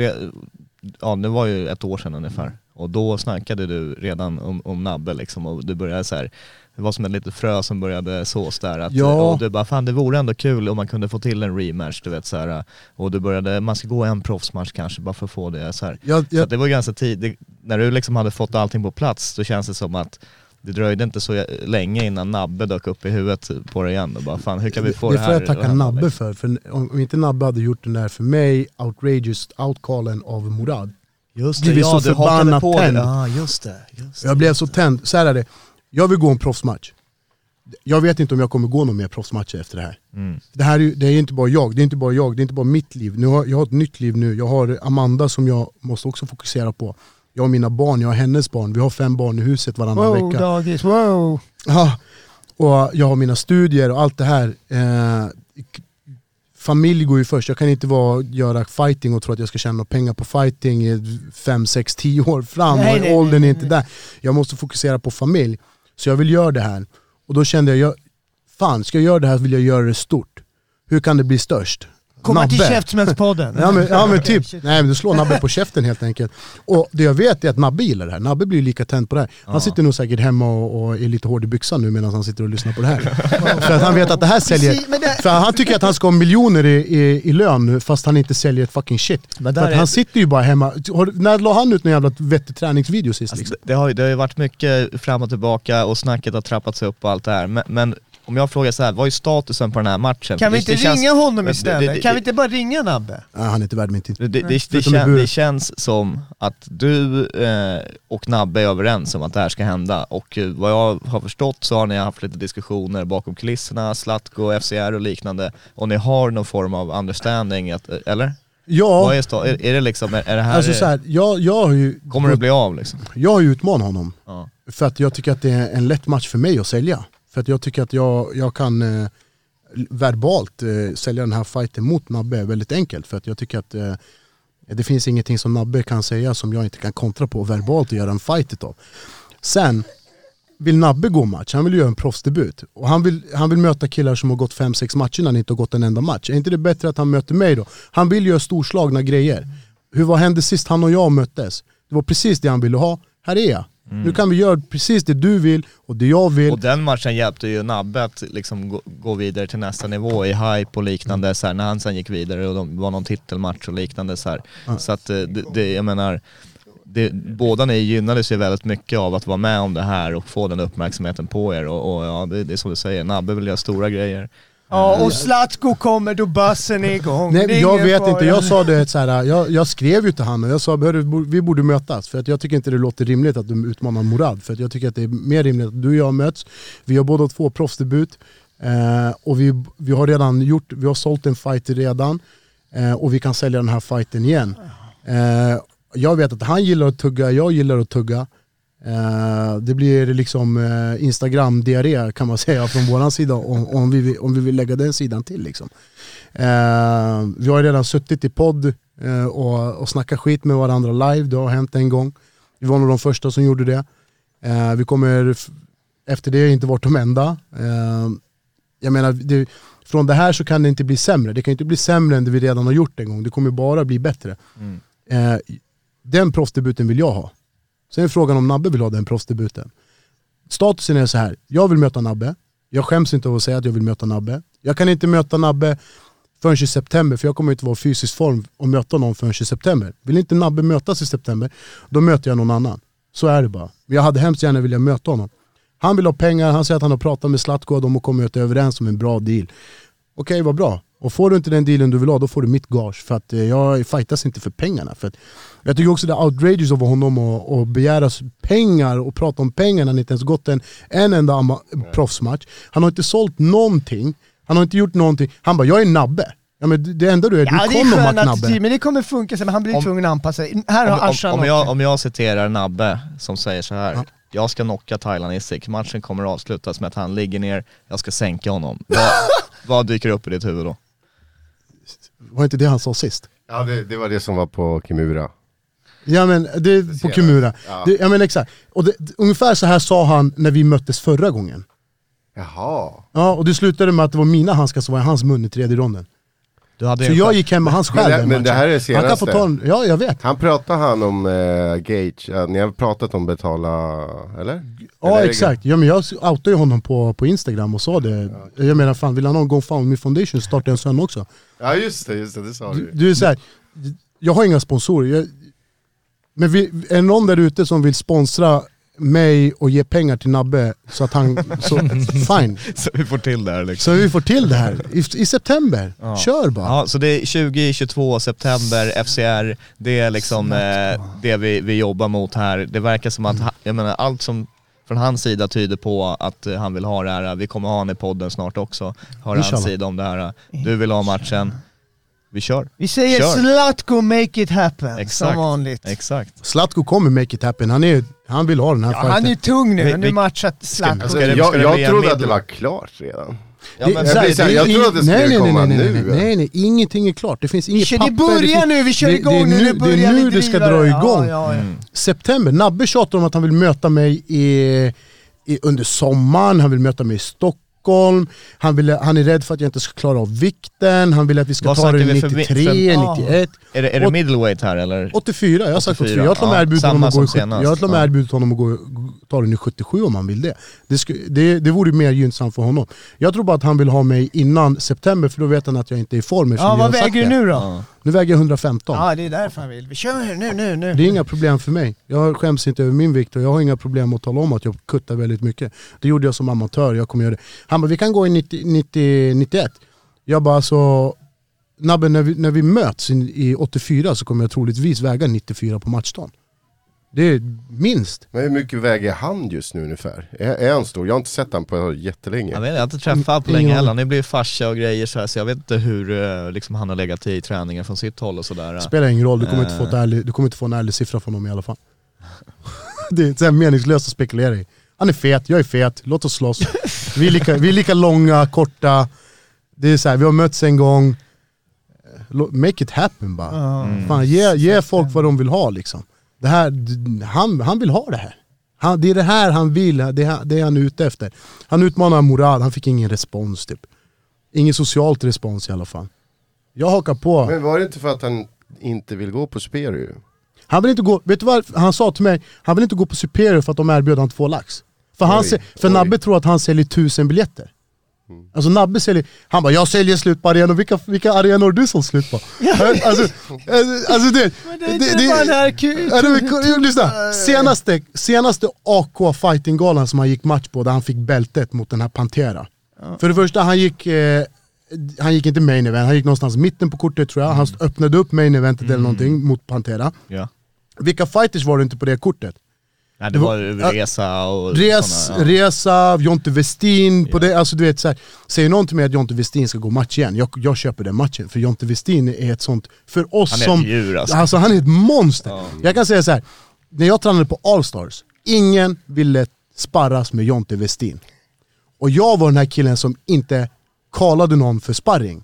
ja det var ju ett år sedan ungefär, och då snackade du redan om, om Nabbe liksom och du började så här. det var som ett litet frö som började sås där. Att, Ja. Och du bara, fan det vore ändå kul om man kunde få till en rematch, du vet så här. Och du började, man ska gå en proffsmatch kanske bara för att få det så här. Jag, Så jag, att det var ganska tidigt, när du liksom hade fått allting på plats, då känns det som att det dröjde inte så länge innan Nabbe dök upp i huvudet på dig igen och bara fan hur kan vi få det, det här får jag tacka Nabbe för. för om, inte Nabbe hade gjort den där för mig, outrageous outcallen av Murad. Just Blivit så du förbannat på tänd. det. Ja just det, just det. Jag blev så tänd. Så här är det, jag vill gå en proffsmatch. Jag vet inte om jag kommer gå någon mer proffsmatcher efter det här. Mm. Det här är, det är inte bara jag, det är inte bara jag, det är inte bara mitt liv. Nu har, jag har ett nytt liv nu, jag har Amanda som jag måste också fokusera på. Jag har mina barn, jag har hennes barn, vi har fem barn i huset varannan Wow vecka. dagis, wow! Ja, och jag har mina studier och allt det här. Eh, familj går ju först, jag kan inte vara, göra fighting och tro att jag ska tjäna pengar på fighting i 5, 6, 10 år fram. Nej, och nej, åldern är inte där. Jag måste fokusera på familj. Så jag vill göra det här. Och då kände jag, jag fan ska jag göra det här vill jag göra det stort. Hur kan det bli störst? Komma till Nabbe. Käftsmällspodden. Ja men, ja, men typ, nej men du slår Nabbe på käften helt enkelt. Och det jag vet är att Nabbe gillar det här, Nabbe blir lika tänd på det här. Han Ja. sitter nog säkert hemma och, och är lite hård i byxan nu medan han sitter och lyssnar på det här. för att han vet att det här säljer, Precis, det- för han tycker att han ska ha miljoner i, i, i lön nu fast han inte säljer ett fucking shit. Men För att han sitter ju bara hemma, har, när la han ut någon jävla vettig träningsvideo sist Alltså, liksom? det, har, det har ju varit mycket fram och tillbaka och snacket har trappats upp och allt det här. Men, men om jag frågar så här, vad är statusen på den här matchen? Kan vi Det- inte det känns- ringa honom det- istället? det- kan vi det- inte bara ringa Nabbe? Nej, han är inte värd min tid. Det, det, det, det, kän, det känns som att du eh, och Nabbe är överens om att det här ska hända och eh, vad jag har förstått så har ni haft lite diskussioner bakom kulisserna, Zlatko, FCR och liknande och ni har någon form av understanding, att, eh, eller? Ja, Vad är, är, är det liksom, är, är det här, alltså så här, jag, jag har ju... kommer det bli av liksom? Jag har ju utmanat honom. Ja. För att jag tycker att det är en lätt match för mig att sälja. För att jag tycker att jag, jag kan eh, verbalt eh, sälja den här fighten mot Nabbe väldigt enkelt. För att jag tycker att eh, det finns ingenting som Nabbe kan säga som jag inte kan kontra på verbalt och göra en fight utav. Sen vill Nabbe gå match, han vill göra en proffsdebut. Och han vill, han vill möta killar som har gått 5-6 matcher när han inte har gått en enda match. Är inte det bättre att han möter mig då? Han vill göra storslagna grejer. hur vad hände sist han och jag möttes? Det var precis det han ville ha, här är jag. Nu kan vi göra precis det du vill och det jag vill. Och den matchen hjälpte ju Nabbe att liksom gå, gå vidare till nästa nivå i hype och liknande så här, när han sen gick vidare och de var någon titelmatch och liknande så här. Så att eh, det, det, jag menar, det, båda ni gynnades ju väldigt mycket av att vara med om det här och få den uppmärksamheten på er och, och ja, det, det är som du säger, Nabbe vill göra stora grejer. Ja, och Zlatko kommer då bussen är igång. Nej, är jag vet fara. inte, jag sa det så här, jag, jag skrev ju till han och jag sa "Hörru, vi borde mötas för att jag tycker inte det låter rimligt att du utmanar Morad för att jag tycker att det är mer rimligt att du och jag möts. Vi har båda två proffsdebut eh, och vi, vi har redan gjort, vi har sålt en fight redan eh, och vi kan sälja den här fighten igen. Eh, jag vet att han gillar att tugga, jag gillar att tugga. Eh, det blir liksom eh, Instagram-diarré kan man säga från våran sida om, om, vi, vill- om vi vill lägga den sidan till. Liksom. Eh, vi har redan suttit i podd och, och snackat skit med varandra live, det har hänt en gång. Vi var nog de första som gjorde det. Vi kommer efter det inte varit de enda. Jag menar, det, från det här så kan det inte bli sämre. Det kan inte bli sämre än det vi redan har gjort en gång. Det kommer bara bli bättre. Eh, den proffsdebuten vill jag ha. Sen är frågan om Nabbe vill ha den proffsdebuten. Statusen är så här. jag vill möta Nabbe. Jag skäms inte av att säga att jag vill möta Nabbe. Jag kan inte möta Nabbe förrän i september, för jag kommer inte vara i fysisk form och möta någon förrän i september. Vill inte Nabbe mötas i september, då möter jag någon annan. Så är det bara. Men jag hade hemskt gärna velat möta honom. Han vill ha pengar, han säger att han har pratat med Zlatko och de har kommit överens om en bra deal. Okej, vad bra. Och får du inte den dealen du vill ha, då får du mitt gage. För att eh, jag fightas inte för pengarna. För att jag tycker också det är outrageous av honom att, att begära pengar och prata om pengar när han inte ens gått en, en enda proffsmatch. Han har inte sålt någonting, han har inte gjort någonting. Han bara, jag är Nabbe. Ja, men det- enda du är, Ja, du det är är skön Konomak Nabbe. men det kommer funka sen, men han blir Om- tvungen att anpassa sig. Här har Om, Ashan om, om, jag, om jag citerar Nabbe som säger så här. Jag ska knocka Thailand Isik, matchen kommer att avslutas med att han ligger ner, jag ska sänka honom. Vad, vad dyker upp i ditt huvud då? Var inte det han sa sist? Ja det, det var det som var på Kimura. Ja men det är på Kimura. Ja. Det, ja men exakt. Och det, ungefär så här sa han när vi möttes förra gången. Jaha. Ja, och det slutade med att det var mina handskar som var i hans mun i tredje ronden. Så jag gick hem med hans Men själ den men det här är det Han kan få senaste. ta en, Ja, jag vet. Han pratar han om eh, Gage, ja, ni har pratat om betala, eller? Eller Ja det- exakt, ja, men jag outade ju honom på, på Instagram och sa det. Jag menar fan, vill han ha en GoFundMe Foundation starta en sön också. Ja just det, just det, det sa Du, du. du är så här, jag har inga sponsorer. Jag, men vi, är någon där ute som vill sponsra mig och ge pengar till Nabbe så att han, så fine. Så vi får till det här liksom. Så vi får till det här i, i september. Kör bara. Ja, så det är 2022 september, FCR, det är liksom eh, det vi, vi jobbar mot här. Det verkar som att, ha- jag menar allt som från hans sida tyder på att eh, han vill ha det här. Vi kommer ha honom i podden snart också, höra hans sida om det här. Du vill ha matchen, vi kör. Vi säger Kör. Zlatko make it happen, Exakt. som vanligt. Exakt. Zlatko kommer make it happen, han, är, han vill ha den här Ja, han är fighten. ju tung nu, men nu vi- matchat Zlatko. Alltså, Ska det- jag det jag en trodde att det var klart redan. Ja, Det- men, jag jag det är trodde att det nej, skulle nej, komma nej, nej, nu. Nej, nej, nej, ingenting är klart. Det finns inget Det papper. börjar det nu, vi kör det- igång det är nu, nu, Det är nu det ska dra det. igång. Ja, ja, ja. September, Nabbe tjatar om att han vill möta mig i, i, under sommaren, han vill möta mig i Stockholm, han, vill, han är rädd för att jag inte ska klara av vikten, han vill att vi ska Vad ta det snackar vi för- 93, för- 91. är det, är det middleweight här eller? 84, jag har sagt 84. 84, Jag har till och med erbjudit honom att gå i som 70, senast, jag till med erbjudit honom att gå, ta den i 77 om han vill det. Det, sku, det. det vore mer gynnsamt för honom. Jag tror bara att han vill ha mig innan september för då vet han att jag inte är i form Ja, vad väger du nu då? Nu väger jag 115. Ja, det är därför han vill. Vi kör nu, nu, nu. Det är inga problem för mig. Jag skäms inte över min vikt och jag har inga problem att tala om att jag kuttar väldigt mycket. Det gjorde jag som amatör, jag kommer göra det. Han bara, vi kan gå i 90, 90, 91. Jag bara, alltså Nabbe, när vi, när vi möts i, i 84 så kommer jag troligtvis väga 94 på matchdagen. Det är minst. Men hur mycket väger han just nu ungefär? Är, är han stor? Jag har inte sett han på jättelänge. Jag, vet, jag har inte träffat honom på länge heller, han har blivit farsa och grejer så, här, så jag vet inte hur eh, liksom, han har legat i träningen från sitt håll och sådär. Spelar ingen roll, du kommer, inte få Eh. ärlig, du kommer inte få en ärlig siffra från honom i alla fall. det är så meningslöst att spekulera i. Han är fet, jag är fet, låt oss slåss. Vi är lika, vi är lika långa, korta. Det är så här, vi har mötts en gång. Lo- Make it happen bara. Mm. Fan, ge, ge folk vad de vill ha liksom. Det här, han, han vill ha det här. Han, det är det här han vill, det är, det är han ute efter. Han utmanar Morad, han fick ingen respons typ. Ingen socialt respons i alla fall. Jag hakar på. Men var det inte för att han inte vill gå på Superior. Han vill inte gå, vet du vad han sa till mig? Han vill inte gå på Superior för att de erbjöd han två lax. För, han, Oj, för oj. Nabbe tror att han säljer tusen biljetter. Alltså Nabbe säljer, han bara 'Jag säljer slut på arenor, vilka, vilka arenor har du sålt slut på?' alltså, alltså, alltså det, Men det är inte bara den här Ja, det var- Lyssna, senaste, senaste AK fightinggalan som han gick match på, där han fick bältet mot den här Pantera. För det första, han gick, eh, han gick inte main event, han gick någonstans mitten på kortet tror jag. Han öppnade upp main eventet eller någonting mot Pantera. Ja. Vilka fighters var det inte på det kortet? Nej, Det var- Resa och Res, såna, ja. Resa, Jonte Westin, på Ja. det, alltså du vet så här, säger någon till mig att Jonte Westin ska gå match igen, jag, jag köper den matchen. För Jonte Westin är ett sånt, för oss Han är som... ett djur alltså. Alltså han är ett monster. Ja. Jag kan säga så här. när jag tränade på Allstars, ingen ville sparras med Jonte Westin. Och jag var den här killen som inte kallade någon för sparring.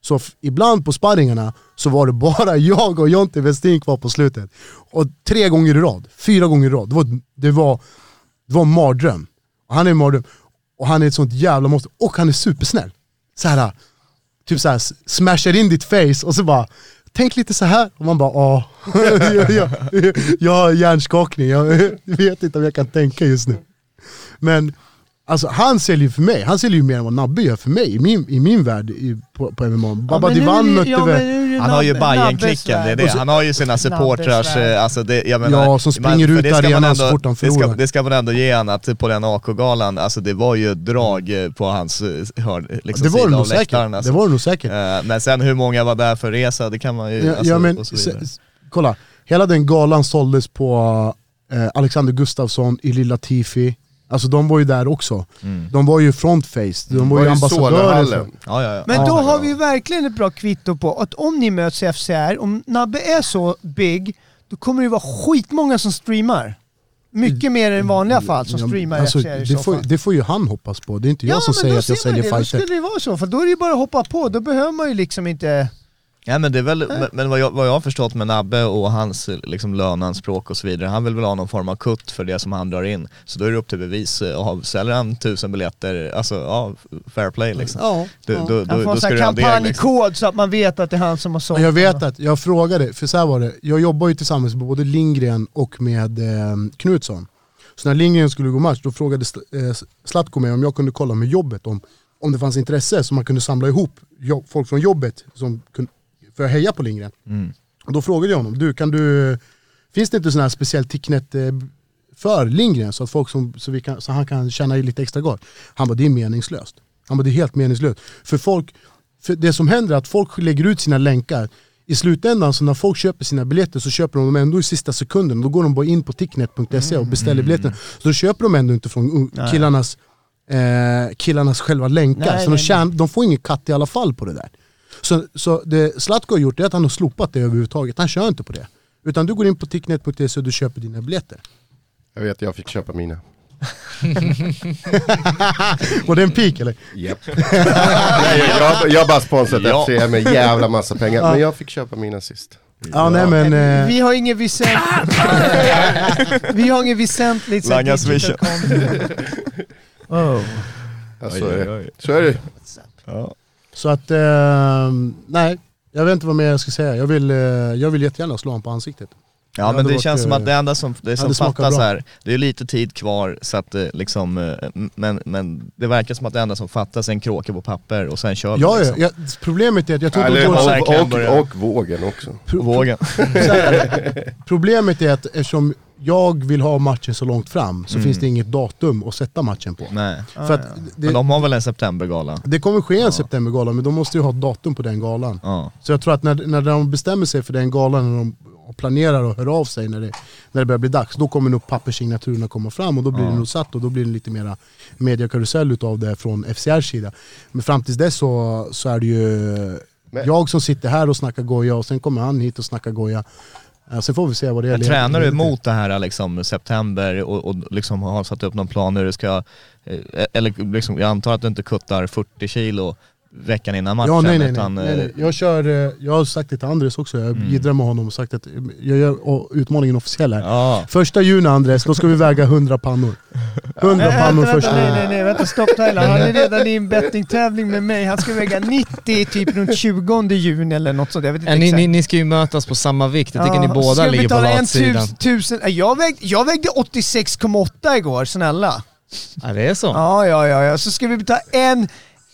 Så ibland på sparringarna så var det bara jag och Jonte Westin kvar på slutet. Och tre gånger i rad, fyra gånger i rad. Det var, det var, det var en mardröm. Och han är en mardröm. Och han är ett sånt jävla monster. Och han är supersnäll. Så här, typ så här, smashar in ditt face och så bara Tänk lite så här och man bara åh, jag, jag, jag har hjärnskakning, jag vet inte om jag kan tänka just nu. Men alltså, han säljer ju för mig, han säljer ju mer än vad Nabbe gör för mig i min, i min värld i, på, på MMA. Baba är Divan mötte ja, väl... Han har ju Bajen-klicken, det är det. Han har ju sina supportrar, värld. eh, alltså det, jag menar, Ja, som springer ut det ska man arenan ändå- så fort de det ska, förlorar. det ska man ändå ge han att på den AK-galan, alltså det var ju drag eh, på hans eh, hörn, liksom Det var sida av säkert. läktaren. Alltså. Det var det nog säkert. Men sen hur många var där för resa, det kan man ju... Ja, alltså, ja, men, kolla, hela den galan såldes på eh, Alexander Gustafsson, Ili Latifi, alltså de var ju där också. Mm. De var ju frontface, de var, ju Var det ambassadörer. Ja, ja, ja. Men Ja. då har vi verkligen ett bra kvitto på att om ni möts i FCR, om Nabbe är så big, då kommer det vara skitmånga som streamar. Mycket mer än i vanliga fall som streamar alltså, FCR i det, så får, fall. det får ju han hoppas på, det är inte jag som säger då att jag säljer det. Då fighter. skulle det vara så, för då är det ju bara att hoppa på. Då behöver man ju liksom inte... Ja men det är väl, men- men vad jag, vad jag har förstått med Nabbe och hans liksom, löneanspråk och så vidare, han vill väl ha någon form av kutt för det som han drar in. Så då är det upp till bevis, eh, och har- säljer han tusen biljetter, alltså ja, fair play liksom. Ja, Då, ja. då, Han då, får då en ska du det liksom. kampanjkod så att man vet att det är han som har sålt jag vet att, jag frågade, för så här var det, jag jobbar ju tillsammans med både Lindgren och med eh, Knutsson. Så när Lindgren skulle gå match, då frågade eh, Zlatko mig om jag kunde kolla med jobbet om, om det fanns intresse så man kunde samla ihop jobb, folk från jobbet som kunde, för att heja på Lindgren. Mm. Och då frågade jag honom, du kan du, finns det inte sån här speciell ticknet eh, för Lindgren så att folk som, så, vi kan, så han kan tjäna lite extra gott? Han bara, det är meningslöst. Han bara, det är helt meningslöst. För folk, för det som händer är att folk lägger ut sina länkar i slutändan så när folk köper sina biljetter så köper de dem ändå i sista sekunden. Då går de bara in på ticknet.se och beställer biljetterna. Så då köper de ändå inte från uh, killarnas, eh, killarnas själva länkar. Nej, så de, nej, tjän, de får ingen katt i alla fall på det där. Så, så det Zlatko har gjort är att han har slopat det överhuvudtaget. Han kör inte på det. Utan du går in på ticknet.se och du köper dina biljetter. Jag vet, jag fick köpa mina. Var det en pik eller? Japp. Nej, jag, jag har bara sponsrat Ja. FC med jävla massa pengar, men jag fick köpa mina sist. Ja, nej men... Eh, Vi har inget väsentligt... vi har inget väsentligt Langa content. Oh. Ja, Oj, så, är oj, det. oj. så är det. Ja så att, eh, nej. Jag vet inte vad mer jag ska säga. Jag vill, eh, jag vill jättegärna slå honom på ansiktet. Ja men det varit, känns som eh, att det enda som, det som fattas bra. här, det är ju lite tid kvar så att det liksom, eh, men, men det verkar som att det enda som fattas är en kråka på papper och sen kör vi Ja, ja, liksom. ja, problemet är att jag tror Eller, att de och, och, och vågen också. Och vågen. Problemet är att eftersom jag vill ha matchen så långt fram så Mm. finns det inget datum att sätta matchen på. Nej. För att Men det, de har väl en septembergala? det kommer ske en septembergala men de måste ju ha ett datum på den galan. Ja. Så jag tror att när, när de bestämmer sig för den galan, när de planerar och hör av sig när det, när det börjar bli dags, då kommer nog pappersignaturerna komma fram och då blir Ja. det nog satt och då blir det lite mera mediakarusell utav det från FCRs sida. Men fram tills dess så, så är det ju Men- jag som sitter här och snackar goja och sen kommer han hit och snackar goja. Ja, sen får vi se vad det är. tränar du emot det här liksom september och, och liksom har satt upp någon plan hur det ska, eh, eller liksom, jag antar att du inte kuttar 40 kilo veckan innan matchen. Ja, nej, nej, nej, utan, nej, nej. eh, Jag, kör, eh, jag har sagt det till Andres också, jag Mm. med honom och sagt att eh, jag gör utmaningen officiell här. Ja. Första juni Andres, då ska vi väga 100 pannor. 100 Nej, pannor vänta, första vänta, nej, nej, nej, vänta, stopp Thailand. Han är redan i en bettingtävling med mig. Han ska väga 90 typ runt 20 juni eller något sånt. Jag vet inte Ja, ni, exakt. ni, ni ska ju mötas på samma vikt. Jag tycker Ja, ni båda ligger på latsidan. tus- tusen, jag, vägde, jag vägde 86,8 igår, snälla. Ja, det är så. Ja, ja, ja, ja. Så ska vi betala en,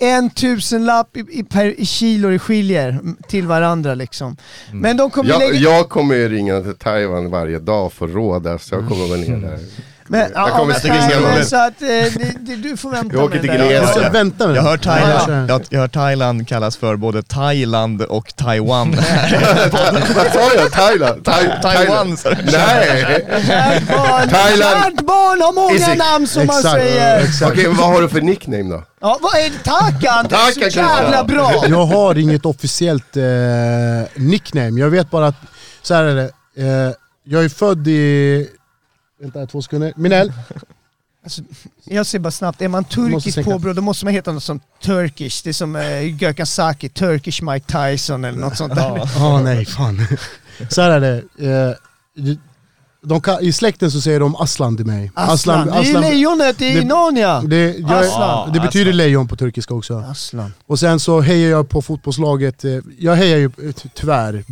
en tusenlapp i, i, per, i kilo det skiljer mm, till varandra liksom. Men de kommer Jag, lägga... jag kommer ju ringa till Taiwan varje dag för råd så jag kommer väl ner där. men, jag ja, kommer men, igenom. Så att eh, du får vänta Jag åker med till det där. Vänta med Jag har Thailand, Ja, jag, jag har Thailand kallas för både Thailand och Taiwan. Vad sa jag? Thailand? Thai- Taiwan. Nej! Thailand. kärt barn har många namn som man säger. Okej, vad har du för nickname då? Ja, vad är det? Tack Anders! Tack, Så jävla bra! Jag har inget officiellt eh, nickname, jag vet bara att, så här är det, eh, jag är född i, vänta två sekunder, Minell, Jag ser bara snabbt, är man turkisk påbrå då måste man heta något som Turkish. Det är som eh, Gökhan Saki, Turkish Mike Tyson eller något sånt där. Ja nej fan. Så här är det. Eh, de kan, I släkten så säger de Aslan till mig. Aslan, det är lejonet i det- Narnia! det, jag, Aslan. det betyder Aslan. lejon på turkiska också. Aslan. Och sen så hejar jag på fotbollslaget, eh, jag hejar ju, ty- tyvärr,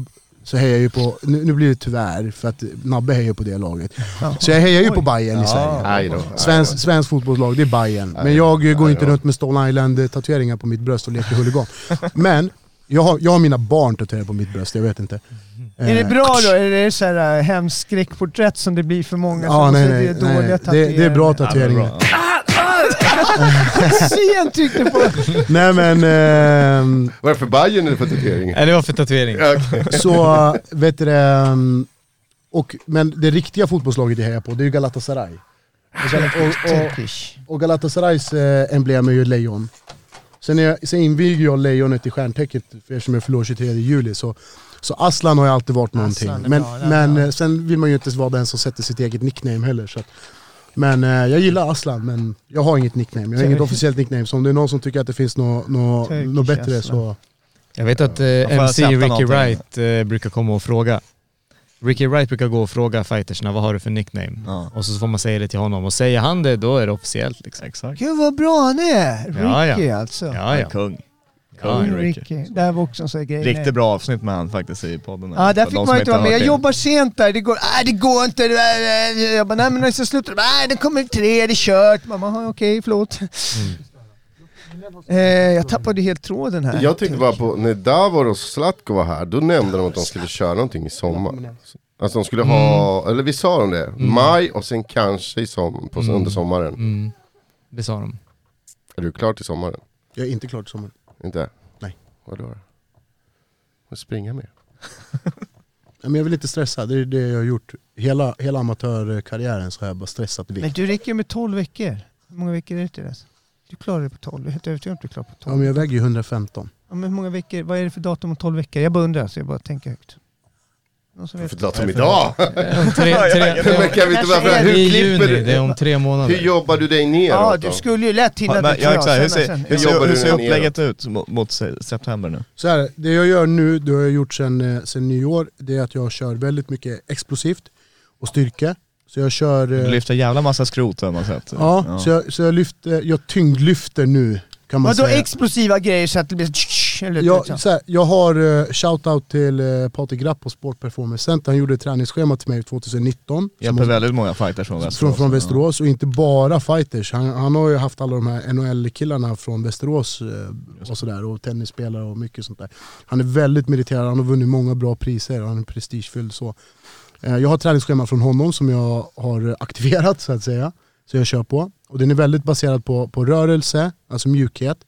så hejar jag ju på, nu, nu blir det tyvärr för att Nabbe hejar på det laget. Så jag hejar ju på Bayern i Sverige. Då. Svensk, svensk fotbollslag, det är Bayern. Men jag eh, går inte runt med Stone Island-tatueringar på mitt bröst och leker huligan. Men jag har, jag har mina barn tatuerade på mitt bröst, jag vet inte. Är det Eh, bra då? Är det så här äh, hemskt skräckporträtt som det blir för många? Ja, nej, nej, det är dåliga nej. Det, det är bra tatueringar. Sien tyckte på... Nej men, ehm, Vad är det för Bajen eller för tatuering? Nej, det var för tatuering. så vet du det, ehm, och, men det riktiga fotbollslaget jag hejar på, det är ju Galatasaray. Och, och, och, Galatasarays eh, emblem är ju lejon. Sen, är, jag- sen inviger jag lejonet i stjärntecknet, för eftersom jag förlorar 23 juli. Så, så Aslan har ju alltid varit någonting. Aslan Men, bra, men bra. eh, sen vill man ju inte vara den som sätter sitt eget nickname heller. Så att, men eh, jag gillar Aslan, men jag har inget nickname. Jag har inget officiellt nickname. Så om det är någon som tycker att det finns något nå, Turkish nå bättre Aslan. så... Jag vet att eh, MC Ricky någonting. Wright eh, brukar komma och fråga. Ricky Wright brukar gå och fråga fightersna vad har du för nickname? Ja. Och så får man säga det till honom och säger han det då är det officiellt liksom. Exakt. Gud vad bra han är! Ja, Ricky ja. alltså. Ja, ja. Kung. Kung Ricky. Ricky. Det här var också en sån här grej. Riktigt bra avsnitt med han faktiskt i podden. Ja, där fick man inte vara med. Jag det. jobbar sent där, det går, nej det går inte. Där, Jag bara, nej men när ska sluta? Nej det kommer tre, det är kört. "Jaha, okej förlåt. Eh, jag tappade helt tråden här. Jag tyckte bara på, när Davor och Zlatko var här, då nämnde de att de skulle köra någonting i sommar. Alltså de skulle ha, eller vi sa de det, maj och sen kanske i som, på, under sommaren. Mm. Det sa de. Är du klar till sommaren? Jag är inte klar till sommaren. Inte? Nej. Vadå då? Får springa mer? Men jag vill inte stressa, det är det jag har gjort. Hela, hela amatörkarriären så har jag bara stressat vikt. Men du räcker med 12 veckor. Hur många veckor är det till dess? Du klarar det på 12. Jag är helt övertygad om att du klarar på 12. Ja, men jag väger ju 115. Ja, men hur många veckor, vad är det för datum om 12 veckor? Jag bara undrar, så jag bara tänker högt. För datum idag? Tre, tre, Men kan vi inte bara, hur I klipper juni, det är om tre månader. Hur jobbar du dig neråt Ja, du skulle ju lätt hinna Ja, det, ja, exakt. Hur ser, hur Jobbar ser, du hur ser upplägget ut mot, mot se- september nu? Så här, det jag gör nu, det har jag gjort sen, eh, sen nyår, det är att jag kör väldigt mycket explosivt och styrka. Så jag kör... Du eh, lyfter jävla massa skrot har man sett. Ja, Så, jag, så jag, lyfter, jag tyngdlyfter nu kan man Vadå säga. explosiva grejer så att det blir eller Jag, liksom. så här, jag har uh, shoutout till uh, Patrik Grapp på Sport Performance Center, han gjorde ett träningsschema till mig 2019. Hjälper väldigt många fighters från Västerås. från, från Västerås och inte bara fighters. Han, han har ju haft alla de här NHL-killarna från Västerås eh, och sådär och tennisspelare och mycket sånt där. Han är väldigt meriterad, han har vunnit många bra priser, han är prestigefylld så. Eh, jag har träningsschema från honom som jag har aktiverat så att säga. Så jag kör på. Och den är väldigt baserad på, på rörelse, alltså mjukhet.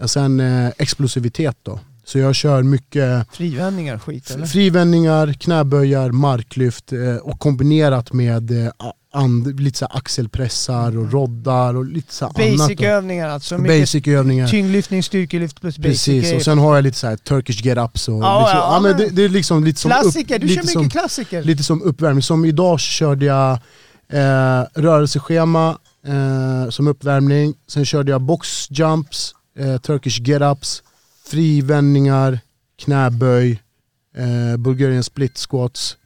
Och sen eh, explosivitet då. Så jag kör mycket Frivändningar skit eller? frivändningar, knäböjar, marklyft eh, och kombinerat med eh, and, lite så axelpressar och roddar och lite så annat. Basic då. övningar alltså. Mycket Basic-övningar. tyngdlyftning, styrkelyft plus basic Precis, och sen har jag lite så här turkish get-ups och Ja, liksom, ja, ja, men det, det är liksom lite som Klassiker, du lite kör som, mycket klassiker. Lite som uppvärmning. Som idag körde jag eh, rörelseschema eh, som uppvärmning, sen körde jag boxjumps, eh, Turkish get-ups, frivändningar, knäböj, eh, Bulgarian split squats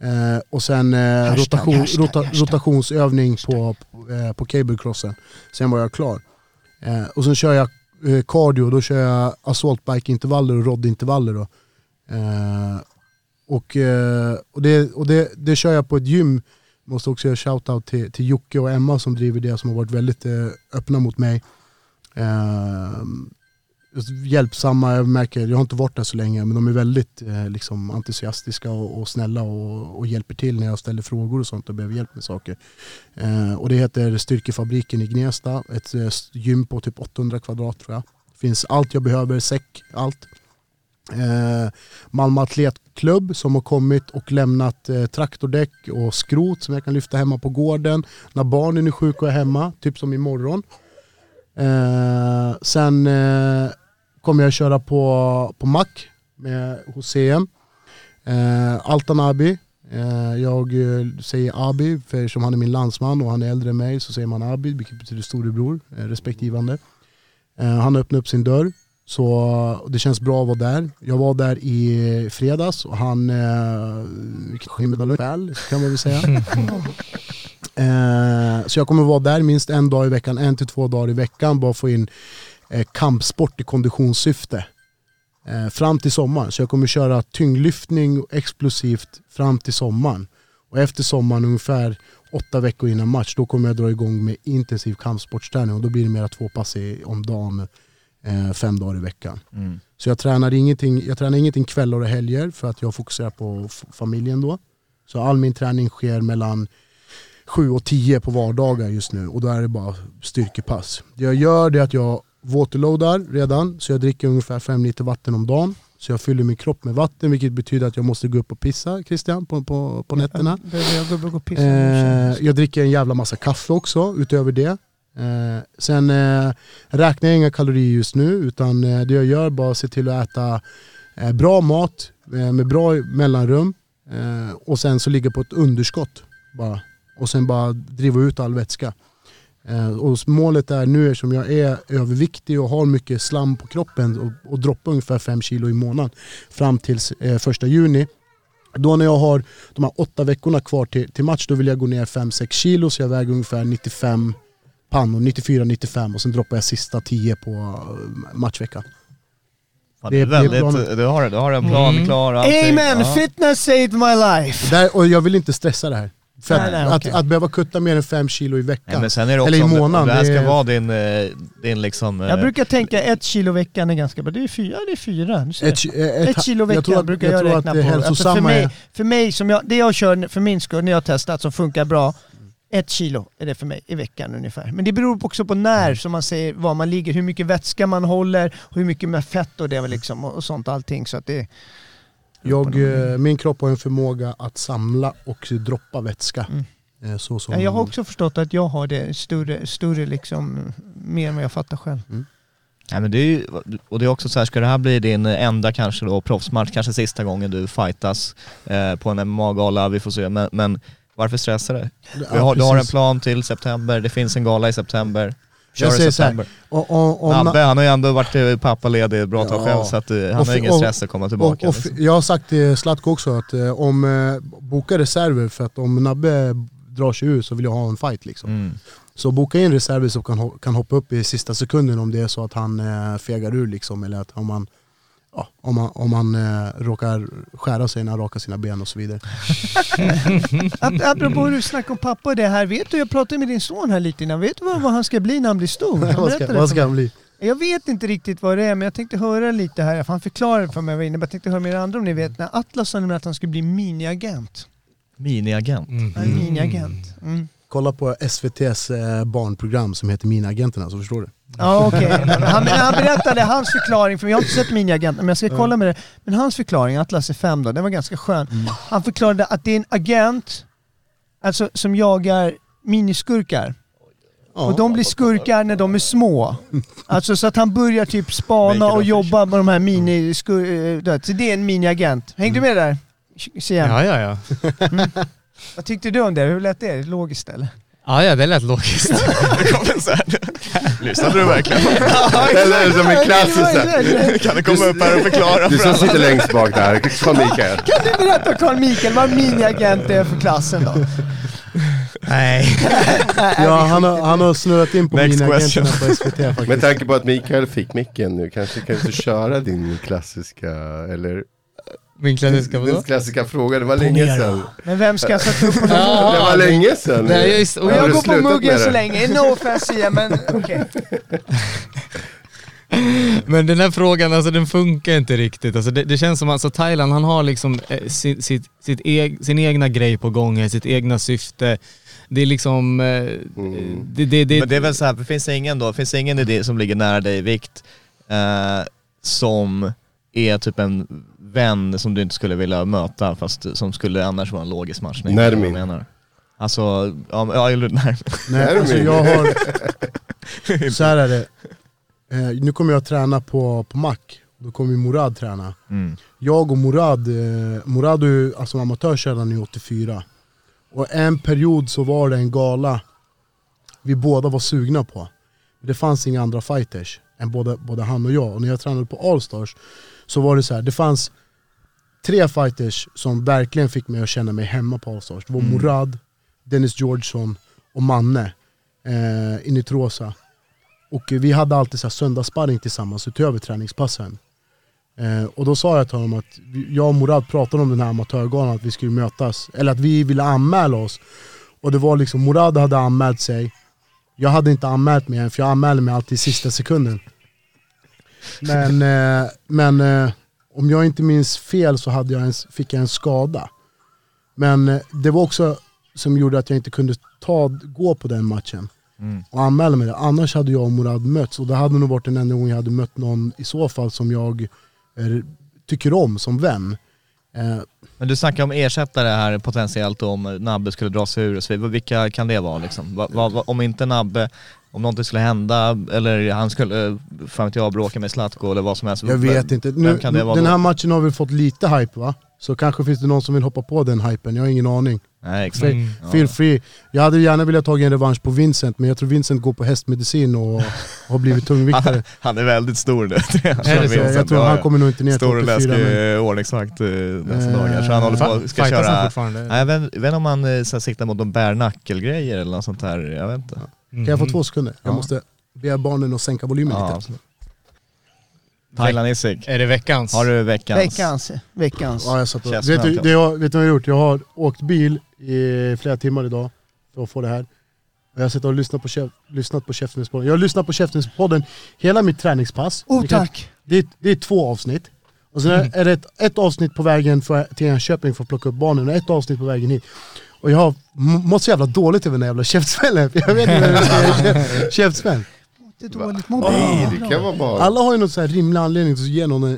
eh, och sen eh, Hashtag, rotation, hashtag, rota, hashtag. rotationsövning på, eh, på cablecrossen. Sen var jag klar. Eh, och sen kör jag eh, cardio, då kör jag assaultbike-intervaller och roddintervaller. Då. Eh, och och, det, och det, det kör jag på ett gym. Måste också göra shoutout till, till Jocke och Emma som driver det, som har varit väldigt eh, öppna mot mig. Ehm, alltså, hjälpsamma, jag märker, jag har inte varit där så länge, men de är väldigt eh, liksom, entusiastiska och, och snälla och, och hjälper till när jag ställer frågor och sånt och behöver hjälp med saker. Eh, och det heter Styrkefabriken i Gnesta, ett eh, gym på typ 800 kvadrat tror jag. Finns allt jag behöver, säck, allt. Eh, Malmö Atletklubb som har kommit och lämnat eh, traktordäck och skrot som jag kan lyfta hemma på gården. När barnen är sjuka och är hemma, typ som imorgon. Eh, sen eh, kommer jag köra på, på Mack med, hos CM. Eh, Altan Abi. Eh, jag eh, säger Abi, för som han är min landsman och han är äldre än mig så säger man Abi, vilket betyder storebror, eh, respektivande. Eh, han har öppnat upp sin dörr. Så det känns bra att vara där. Jag var där i fredags och han eh, väl kan man väl säga. eh, så jag kommer vara där minst en dag i veckan, en till två dagar i veckan. Bara få in eh, kampsport i konditionssyfte. Eh, fram till sommaren. Så jag kommer köra tyngdlyftning explosivt fram till sommaren. Och efter sommaren ungefär åtta veckor innan match, då kommer jag dra igång med intensiv kampsportsträning och då blir det mera två pass i, om dagen, eh, fem dagar i veckan. Mm. Så jag tränar, ingenting, jag tränar ingenting kvällar och helger för att jag fokuserar på familjen då. Så all min träning sker mellan 7 och 10 på vardagar just nu och då är det bara styrkepass. Det jag gör det är att jag waterloadar redan, så jag dricker ungefär 5 liter vatten om dagen. Så jag fyller min kropp med vatten vilket betyder att jag måste gå upp och pissa Christian på, på, på nätterna. Jag och pissa? Eh, jag dricker en jävla massa kaffe också utöver det. Eh, sen eh, räknar jag inga kalorier just nu utan eh, det jag gör är bara se till att äta eh, bra mat eh, med bra mellanrum och sen så ligga på ett underskott bara. Och sen bara driva ut all vätska. Eh, och målet är nu eftersom jag är överviktig och har mycket slam på kroppen och, och droppar ungefär 5 kilo i månaden fram till eh, första juni då när jag har de här åtta veckorna kvar till, till match, då vill jag gå ner 5-6 kilo så jag väger ungefär 95 pannor, 94-95 och sen droppar jag sista 10 på eh, matchveckan. Det är- det väldigt, du, har, du har en plan Mm. klar. allting. Amen! Ja. Fitness saved my life! Där, och jag vill inte stressa det här. För Nej, att, nej, att, okej. att behöva kutta mer än 5 kilo i veckan. Nej, det Eller i det- månaden, Om det här det ska är- vara din, eh, din liksom... eh, Jag brukar tänka ett kilo i veckan är ganska bra. Det är fyra, det är fyra. Ser. Ett, ett, Ett kilo i veckan jag tror att, brukar jag jag, räkna att det på. Alltså för, mig, för mig, som jag, det jag kör för min skull, när jag har testat som funkar bra, ett kilo är det för mig i veckan ungefär. Men det beror också på när, som man säger, var man ligger, hur mycket vätska man håller, och hur mycket med fett och det liksom, och, och sånt allting. Så att det, Jag, eh, min kropp har en förmåga att samla och droppa vätska. Eh, Så som, Ja, jag har också förstått att jag har det större, större liksom, mer än vad jag fattar själv. Nej, men det är ju, och det är också så här, ska det här bli din enda kanske då proffsmatch, kanske sista gången du fightas eh, på en MMA-gala, vi får se. Men, men varför stressa dig? Ja, Du har, du har en plan till september, det finns en gala i september. Kör Jag säger så här, september. Och, och, om, Nabbe, han har ju ändå varit eh, pappaledig ett bra tag Ja. själv så att, eh, han Och har ingen och- stress att komma och, tillbaka. och, liksom. jag har sagt till Zlatko också att eh, om boka reserver för att om Nabbe drar sig ur så vill jag ha en fight liksom. Mm. Så boka in reserver som kan, kan hoppa upp i sista sekunden om det är så att han eh, fegar ur liksom eller att om man Ja, om man, om man eh, råkar skära sig när han rakar sina ben och så vidare. Ap- Apropå hur du snackar om pappa och det här, vet du, jag pratade med din son här lite innan, vet du vad, vad han ska bli när han blir stor? Han vad ska, vad ska han bli? Jag vet inte riktigt vad det är, men jag tänkte höra lite här, han förklarade för mig vad det innebär. Jag tänkte höra med er andra om ni vet, när Atlas sa att han skulle bli miniagent. Miniagent. Han är miniagent. Mm. Kolla på SVT's eh, barnprogram som heter Miniagenterna så förstår du. Ja okej, han, han berättade hans förklaring, för jag har inte sett miniagenten, men jag ska kolla med det. Men hans förklaring, Atlas är fem då, den var ganska skön. Han förklarade att det är en agent, alltså som jagar miniskurkar. Och de blir skurkar när de är små. Alltså så att han börjar typ spana och jobba med de här miniskur... Så det är en miniagent. Hängde du med där? Sian? Ja, ja, ja. Vad tyckte du om det? Hur lät det? Logiskt eller? Ja, ja, det lät logiskt. Det kommer så här. Lyssnade du verkligen? Eller som en klassisk. Kan du komma upp här och förklara Du för som sitter längst bak där, Carl Mikael. Kan du berätta Carl Mikael vad miniagent är för klassen då? Nej. Ja, han har, han har snurrat in på Next mina question. agenterna på SVT faktiskt. Med tanke på att Mikael fick micken nu, kanske kan du köra din klassiska, eller Min klassiska din vadå? klassiska fråga, det var länge sedan. Men vem ska jag sätta upp på Ja, Det var länge sedan. Nej, just- och jag går på muggen så länge, no offense igen men okej. Men den här frågan, alltså den funkar inte riktigt. Alltså det, det känns som att alltså, Thailand, han har liksom eh, sin, sitt, sitt eg, sin egna grej på gång, sitt egna syfte. Det är liksom... Eh, Mm. det, det, det, Men det är väl så här, finns det ingen då, finns det ingen idé som ligger nära dig i vikt eh, som är typ en vän som du inte skulle vilja möta fast som skulle annars vara en logisk matchning? Nermin. Menar. Alltså, ja, eller nej. Nej, alltså jag har... Så här är det. Eh, nu kommer jag att träna på, på Mac. Då kommer ju Morad träna. Mm. Jag och Morad, eh, Morad är alltså amatör sedan i 84. Och en period så var det en gala vi båda var sugna på. Det fanns inga andra fighters än både, både han och jag. Och när jag tränade på Allstars så var det så här, det fanns tre fighters som verkligen fick mig att känna mig hemma på Allstars. Det var Mm. Morad, Dennis Georgesson och Manne eh, i Nitrosa. Och vi hade alltid så här söndagssparring tillsammans utöver träningspassen. Eh, och då sa jag till honom att jag och Morad pratade om den här amatörgalan, att vi skulle mötas, eller att vi ville anmäla oss. Och det var liksom, Morad hade anmält sig, jag hade inte anmält mig än för jag anmälde mig alltid i sista sekunden. Men, eh, men eh, om jag inte minns fel så hade jag en, fick jag en skada. Men eh, det var också som gjorde att jag inte kunde ta, gå på den matchen Mm. och anmäla mig. Annars hade jag och Morad mötts och det hade nog varit den enda gången jag hade mött någon i så fall som jag eh, tycker om som vän. Eh, Men du snackar om ersättare här potentiellt om Nabbe skulle dra sig ur och så vidare. Vilka kan det vara liksom? Va, va, va, om inte Nabbe, om någonting skulle hända eller han skulle, fan vet jag, bråka med Zlatko eller vad som helst. jag vet inte. Nu, den då? här matchen har väl fått lite hype va? Så kanske finns det någon som vill hoppa på den hypen, jag har ingen aning. Nej exakt. Feel, Mm. feel free. Jag hade gärna velat ta en revansch på Vincent men jag tror Vincent går på hästmedicin och har blivit tungviktare. Han är väldigt stor nu. Så? jag tror han kommer nog inte ner till Stor och 84 läskig ordningsvakt eh, Eh, dagar. Så han håller på ska Fightas han köra... Nej, jag vet, jag inte om han eh, siktar mot någon bärnackelgrejer eller något sånt här. Jag vet inte. Kan jag få två sekunder? Jag Ja. måste be barnen att sänka volymen Ja, lite. Thailand Isik. Är det veckans? Har du veckans? Veckans, veckans. Ja, jag satt och, vet, du, det jag, vet du vad jag har gjort? Jag har åkt bil i flera timmar idag för att få det här. Jag har suttit och lyssnat på, chef, lyssnat på Käftenspodden. Jag har lyssnat på Käftenspodden hela mitt träningspass. Oh tack! Det är, det är två avsnitt. Och sen är det ett, ett avsnitt på vägen för, till Enköping för att plocka upp barnen och ett avsnitt på vägen hit. Och jag har mått så jävla dåligt över den här jävla käftsmällen. Jag vet inte vad. Käftsmäll. Det är dåligt mår Nej, bra. det kan vara bara... Alla har ju någon så här rimlig anledning att ge någon en,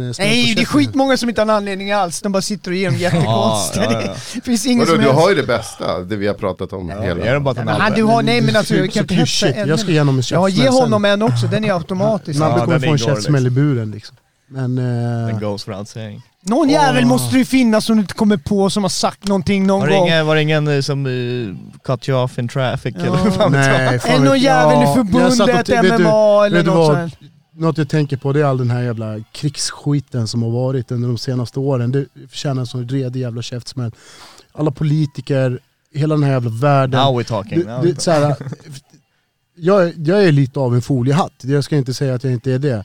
en Nej, det är skitmånga som inte har en anledning alls. De bara sitter och ger dem jättekonstiga. Ja, ja, ja. Det finns ingen Vadå, du helst. har ju det bästa, det vi har pratat om hela... Är det bara till Men han, Nabbe? du har, nej men alltså jag kan inte hetsa. Jag ska ge honom en Ja, käftsmäll ge sen. honom en också, den är automatisk. Nabbe Ja, kommer få en käftsmäll i buren liksom. Men... Den Eh, goes without saying. Någon jävel måste det ju finnas som du inte kommer på som har sagt någonting någon Var det gång. ingen, var det ingen eh, som uh, cut you off in traffic Ja. eller vad fan vet jag? nej, fan Är vet någon jävel i Jag satt och förbundet, t- vet du- MMA eller vet du något vad? sånt. Något jag tänker på det är all den här jävla krigsskiten som har varit under de senaste åren. Det förtjänar en sån redig jävla käftsmäll. Alla politiker, hela den här jävla världen. Now we're talking. Now det, we're så här, jag, är- jag är lite av en foliehatt, jag ska inte säga att jag inte är det.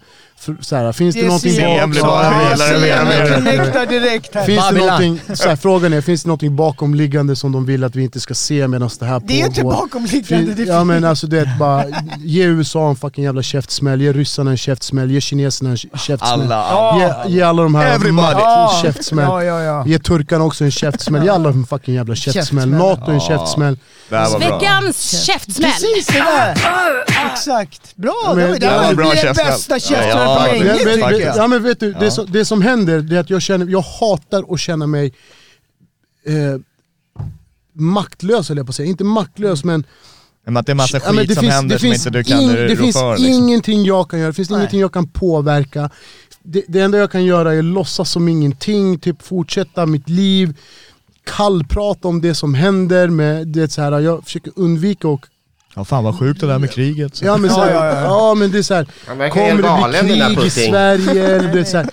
Så här, finns det, Det någonting mer. connectar direkt här. Finns det någonting, så här, frågan är, finns det någonting bakomliggande som de vill att vi inte ska se medan det här Det är inte pågår? bakomliggande. är Ja men alltså det är bara, ge USA en fucking jävla käftsmäll, ge ryssarna en käftsmäll, ge kineserna en käftsmäll. Alla, alla. Ge, ge alla de här Everybody. käftsmäll. Ja, ja, ja. Ge turkarna också en käftsmäll, ge alla en fucking jävla käftsmäll. Käftsmäll. NATO en käftsmäll. Veckans käftsmäll. Precis det där! Exakt. Bra! men det var, det det var bra käftsmäll. bästa Ja, käftsmällen ja, Men, men, ja, men vet du, det, Ja. som, det som händer det är att jag känner, jag hatar att känna mig eh, maktlös höll jag på att säga. Inte maktlös men Men att det är massa Ja, skit det som finns- händer som inte du kan rå Det finns för liksom. ingenting jag kan göra, det finns Nej. ingenting jag kan påverka. Det, det enda jag kan göra är låtsas som ingenting, typ fortsätta mitt liv. kallprata om det som händer. Med, det så här, jag försöker undvika att Ja fan vad sjukt det där med kriget. Så. Ja men, så här, Ja, ja, ja, ja. men det är såhär, kommer det bli krig i. Sverige? Eller, du vet, så här,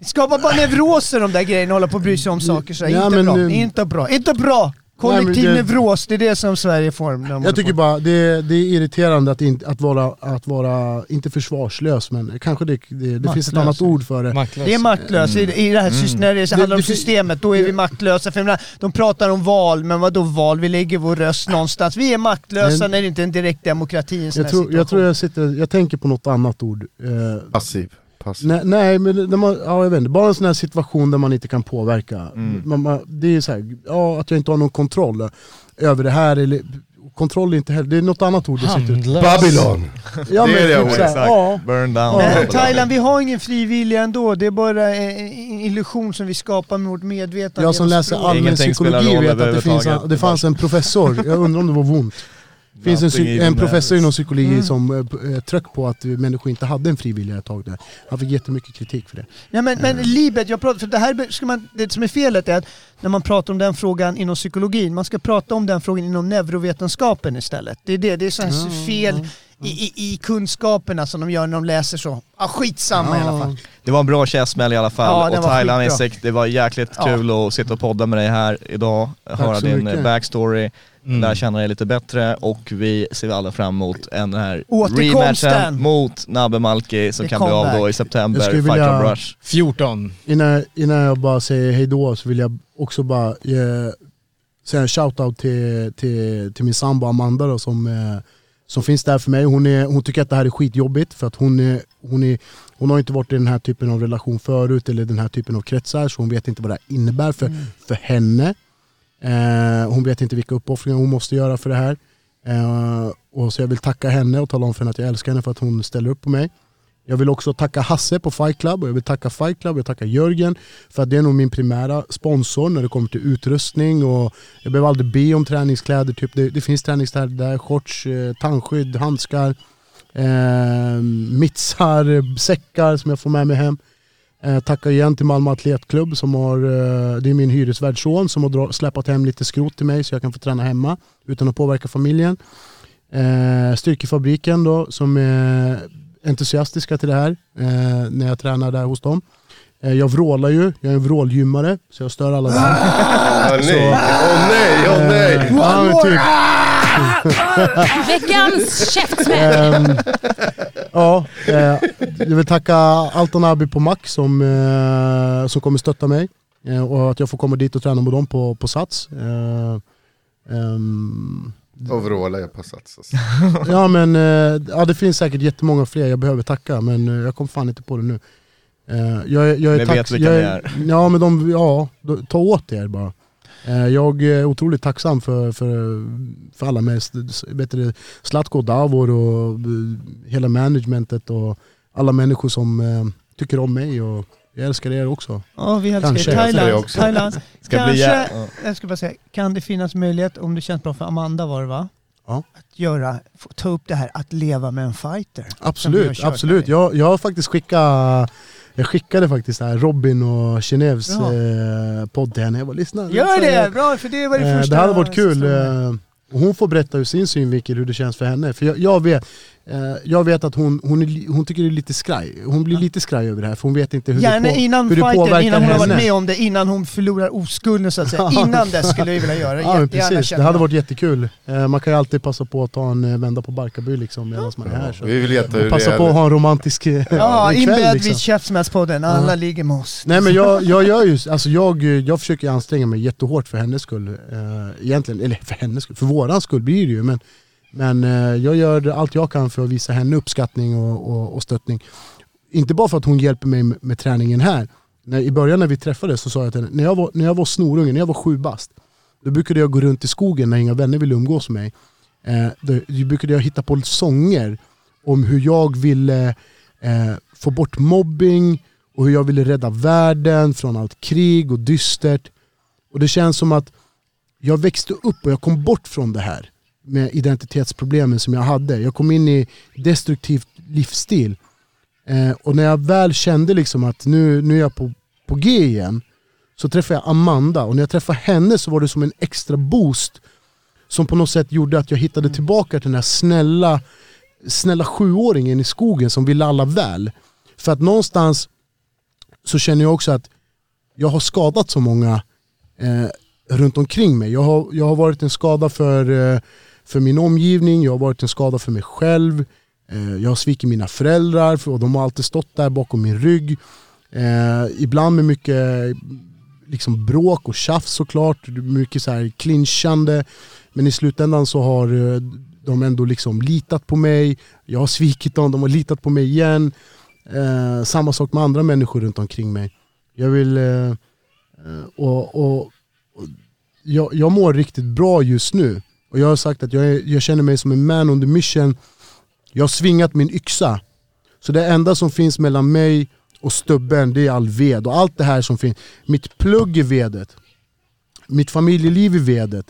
Det skapar bara neuroser de där grejerna, hålla på och bry sig om saker så här. Ja, inte men bra, nu- inte bra, inte bra! Kollektiv Nej, det- neuros, det är det som Sverige får. Jag tycker bara det är, det är irriterande att, inte, att, vara, att vara, inte försvarslös, men kanske det, det, det finns ett Maktlös. annat ord för det. Maktlös. Det är maktlöst, I, i det här systemet, när det handlar om systemet, då är vi maktlösa. För menar, de pratar om val, men vad då val? Vi lägger vår röst någonstans. Vi är maktlösa Men- när det inte är en direkt demokrati i en sån Jag här tror, situation. jag tror jag sitter, jag tänker på något annat ord. Eh, Passiv. Passiv. nej, nej men när man, ja, jag vet inte, bara en sån här situation där man inte kan påverka. Mm. Man, man, det är så här, ja, att jag inte har någon kontroll över det här. Eller, kontroll är inte heller, det är något annat ord jag sitter Handlös. Babylon! Ja, Det är men det ordet, ja. Burn down. Ja. Nej, Thailand, vi har ingen frivilliga ändå. Det är bara en illusion som vi skapar med vårt medvetande. Jag som läser allmän psykologi vet att det, finns det fanns en professor, jag undrar om det var ont. Det finns en, psy- en professor inom psykologi Mm. som eh, eh, tryck på att eh, människor inte hade en frivilliga ett tag där. Han fick jättemycket kritik för det. Ja, men, men Libet, jag pratar, för det här ska man, det som är felet är att när man pratar om den frågan inom psykologin, man ska prata om den frågan inom neurovetenskapen istället. Det är det, det är så här Ja, fel i, i, i kunskaperna som de gör när de läser så. Ah, skitsamma i alla fall. Det var en bra käftsmäll i alla fall Ja, och var Thailand. Insect, det var jäkligt Ja. kul att sitta och podda med dig här idag, höra så din mycket. backstory, Mm. lära känna dig lite bättre och vi ser alla fram emot en här rematchen mot Nabbe Malki som Det kan bli av då i september, Fight vilja- Club Rush. 14. Innan, innan jag bara säger hejdå så vill jag också bara eh, säga en shoutout till, till, till min sambo Amanda då, som, eh, som finns där för mig. Hon, är, hon tycker att det här är skitjobbigt för att hon, är, hon, är, hon har inte varit i den här typen av relation förut eller den här typen av kretsar så hon vet inte vad det här innebär för, för henne. Eh, hon vet inte vilka uppoffringar hon måste göra för det här. Eh, och så jag vill tacka henne och tala om för henne att jag älskar henne för att hon ställer upp på mig. Jag vill också tacka Hasse på Fight Club och jag vill tacka Fight Club och jag tackar Jörgen för att det är nog min primära sponsor när det kommer till utrustning och jag behöver aldrig be om träningskläder. Typ det, det finns träningskläder där, shorts, eh, tandskydd, handskar, eh, mittsar, säckar som jag får med mig hem. Eh, tackar igen till Malmö Atletklubb som har, eh, det är min hyresvärdsson som har släpat hem lite skrot till mig så jag kan få träna hemma utan att påverka familjen. Eh, Styrkefabriken då som är entusiastiska till det här eh, när jag tränar där hos dem. Jag vrålar ju, jag är en vrålgymmare så jag stör alla där. Åh nej, åh nej, åh nej! Ja, men typ. Veckans käftsmäll! Ehm, ja, eh, jag vill tacka Alton Abi på Mac som, eh, som kommer stötta mig eh, och att jag får komma dit och träna med dem på, på Sats. Eh, ehm, vrålar jag på sats. Alltså. ja men ja, det finns säkert jättemånga fler jag behöver tacka men jag kom fan inte på det nu. Jag, jag är tax- vet vilka jag ni är, Ja men de, ja, ta åt er bara. Eh, jag är otroligt tacksam för, för, för alla med du, Zlatko, Davor och eh, hela managementet och alla människor som eh, tycker om mig och jag älskar er också. Ja, vi älskar Kanske. Det Thailand. också. Thailand. Ska Kanske, bli ja. jag ska bara säga, kan det finnas möjlighet, om det känns bra för Amanda var det va? Ja. Att göra, ta upp det här att leva med en fighter. Absolut, absolut. Jag, jag har faktiskt skickat jag skickade faktiskt här Robin och Genèves Bra. eh, podd till henne. Jag bara lyssna. Gör det! Bra, för det var det Eh, första. det hade varit kul. eh, och hon får berätta ur sin synvinkel hur det känns för henne. För jag, jag, vet, jag vet att hon, hon, hon tycker det är lite skraj. Hon blir lite skraj över det här för hon vet inte hur, Gärna det, på, innan hur det fighten, påverkar innan hon har varit med om det, innan hon förlorar oskulden så att säga. Innan det skulle vi vilja göra. Ja men precis, det hade jag. varit jättekul. Eh, man kan ju alltid passa på att ta en eh, vända på Barkarby liksom medan man är här. Så. Vi vill veta hur Och det passa är. på att ha en romantisk eh, Ja, in bed liksom. vid Käftsmällspodden. Alla ligger med oss. Nej men jag, jag gör ju, alltså jag, jag försöker anstränga mig jättehårt för hennes skull. Eh, egentligen, eller för hennes skull, för våran skull blir det ju. Men, men eh, jag gör allt jag kan för att visa henne uppskattning och, och, och stöttning. Inte bara för att hon hjälper mig med, med träningen här. När, I början när vi träffades så sa jag till henne, när jag var, när jag var snorunge, när jag var sju bast, då brukade jag gå runt i skogen när inga vänner ville umgås med mig. Eh, då, då brukade jag hitta på sånger om hur jag ville eh, få bort mobbing och hur jag ville rädda världen från allt krig och dystert. Och det känns som att jag växte upp och jag kom bort från det här med identitetsproblemen som jag hade. Jag kom in i destruktiv livsstil. Eh, och när jag väl kände liksom att nu, nu är jag på, på G igen så träffade jag Amanda och när jag träffade henne så var det som en extra boost som på något sätt gjorde att jag hittade tillbaka till den här snälla, snälla sjuåringen i skogen som ville alla väl. För att någonstans så känner jag också att jag har skadat så många eh, runt omkring mig. Jag har, jag har varit en skada för, eh, för min omgivning, jag har varit en skada för mig själv. Eh, jag har svikit mina föräldrar och de har alltid stått där bakom min rygg. Eh, ibland med mycket liksom bråk och tjafs såklart, mycket så här clinchande. Men i slutändan så har eh, de ändå liksom litat på mig, jag har svikit dem, de har litat på mig igen. Eh, samma sak med andra människor runt omkring mig. Jag vill... Eh, och, och, och jag, jag mår riktigt bra just nu. Och jag har sagt att jag, är, jag känner mig som en man on the mission. Jag har svingat min yxa. Så det enda som finns mellan mig och stubben det är all ved. Och allt det här som finns. Mitt plugg i vedet. Mitt familjeliv i vedet.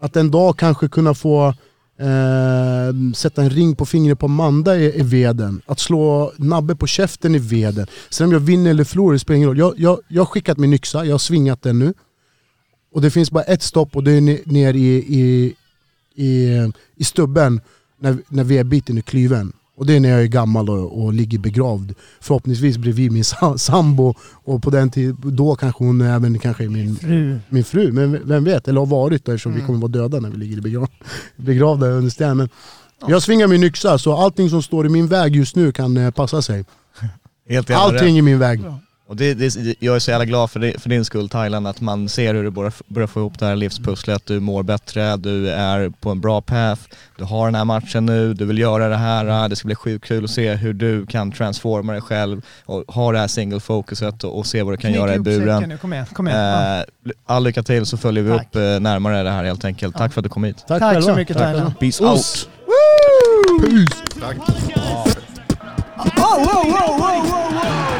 Att en dag kanske kunna få eh, sätta en ring på fingret på Amanda i, i veden. Att slå nabbe på käften i veden. Sen om jag vinner eller förlorar det spelar ingen roll. Jag, jag, jag har skickat min yxa, jag har svingat den nu. Och det finns bara ett stopp och det är ner i, i, i, i stubben när, när vedbiten är klyven. Och det är när jag är gammal och, och ligger begravd. Förhoppningsvis bredvid min sa- sambo och på den tiden, då kanske hon även kanske är min Fru. min fru, men vem vet, eller har varit då eftersom Mm. vi kommer vara döda när vi ligger begrav, begravda under stenen. Jag svingar min yxa så allting som står i min väg just nu kan eh, passa sig. Helt Allting i min väg. Och det, det, jag är så jävla glad för, det, för din skull Thailand, att man ser hur du börjar, börjar få ihop det här livspusslet, du mår bättre, du är på en bra path, du har den här matchen nu, du vill göra det här, det ska bli sjukt kul att se hur du kan transforma dig själv och ha det här single focuset och, och se vad du kan Knyck göra i buren. nu, Kom igen, kom igen. Ja. Eh, all lycka till så följer vi Tack. upp eh, närmare det här helt enkelt. Tack för att du kom hit. Tack, Tack själva. så mycket Tack Thailand. Peace Oss. out! Peace. Tack. Oh, oh, oh, oh.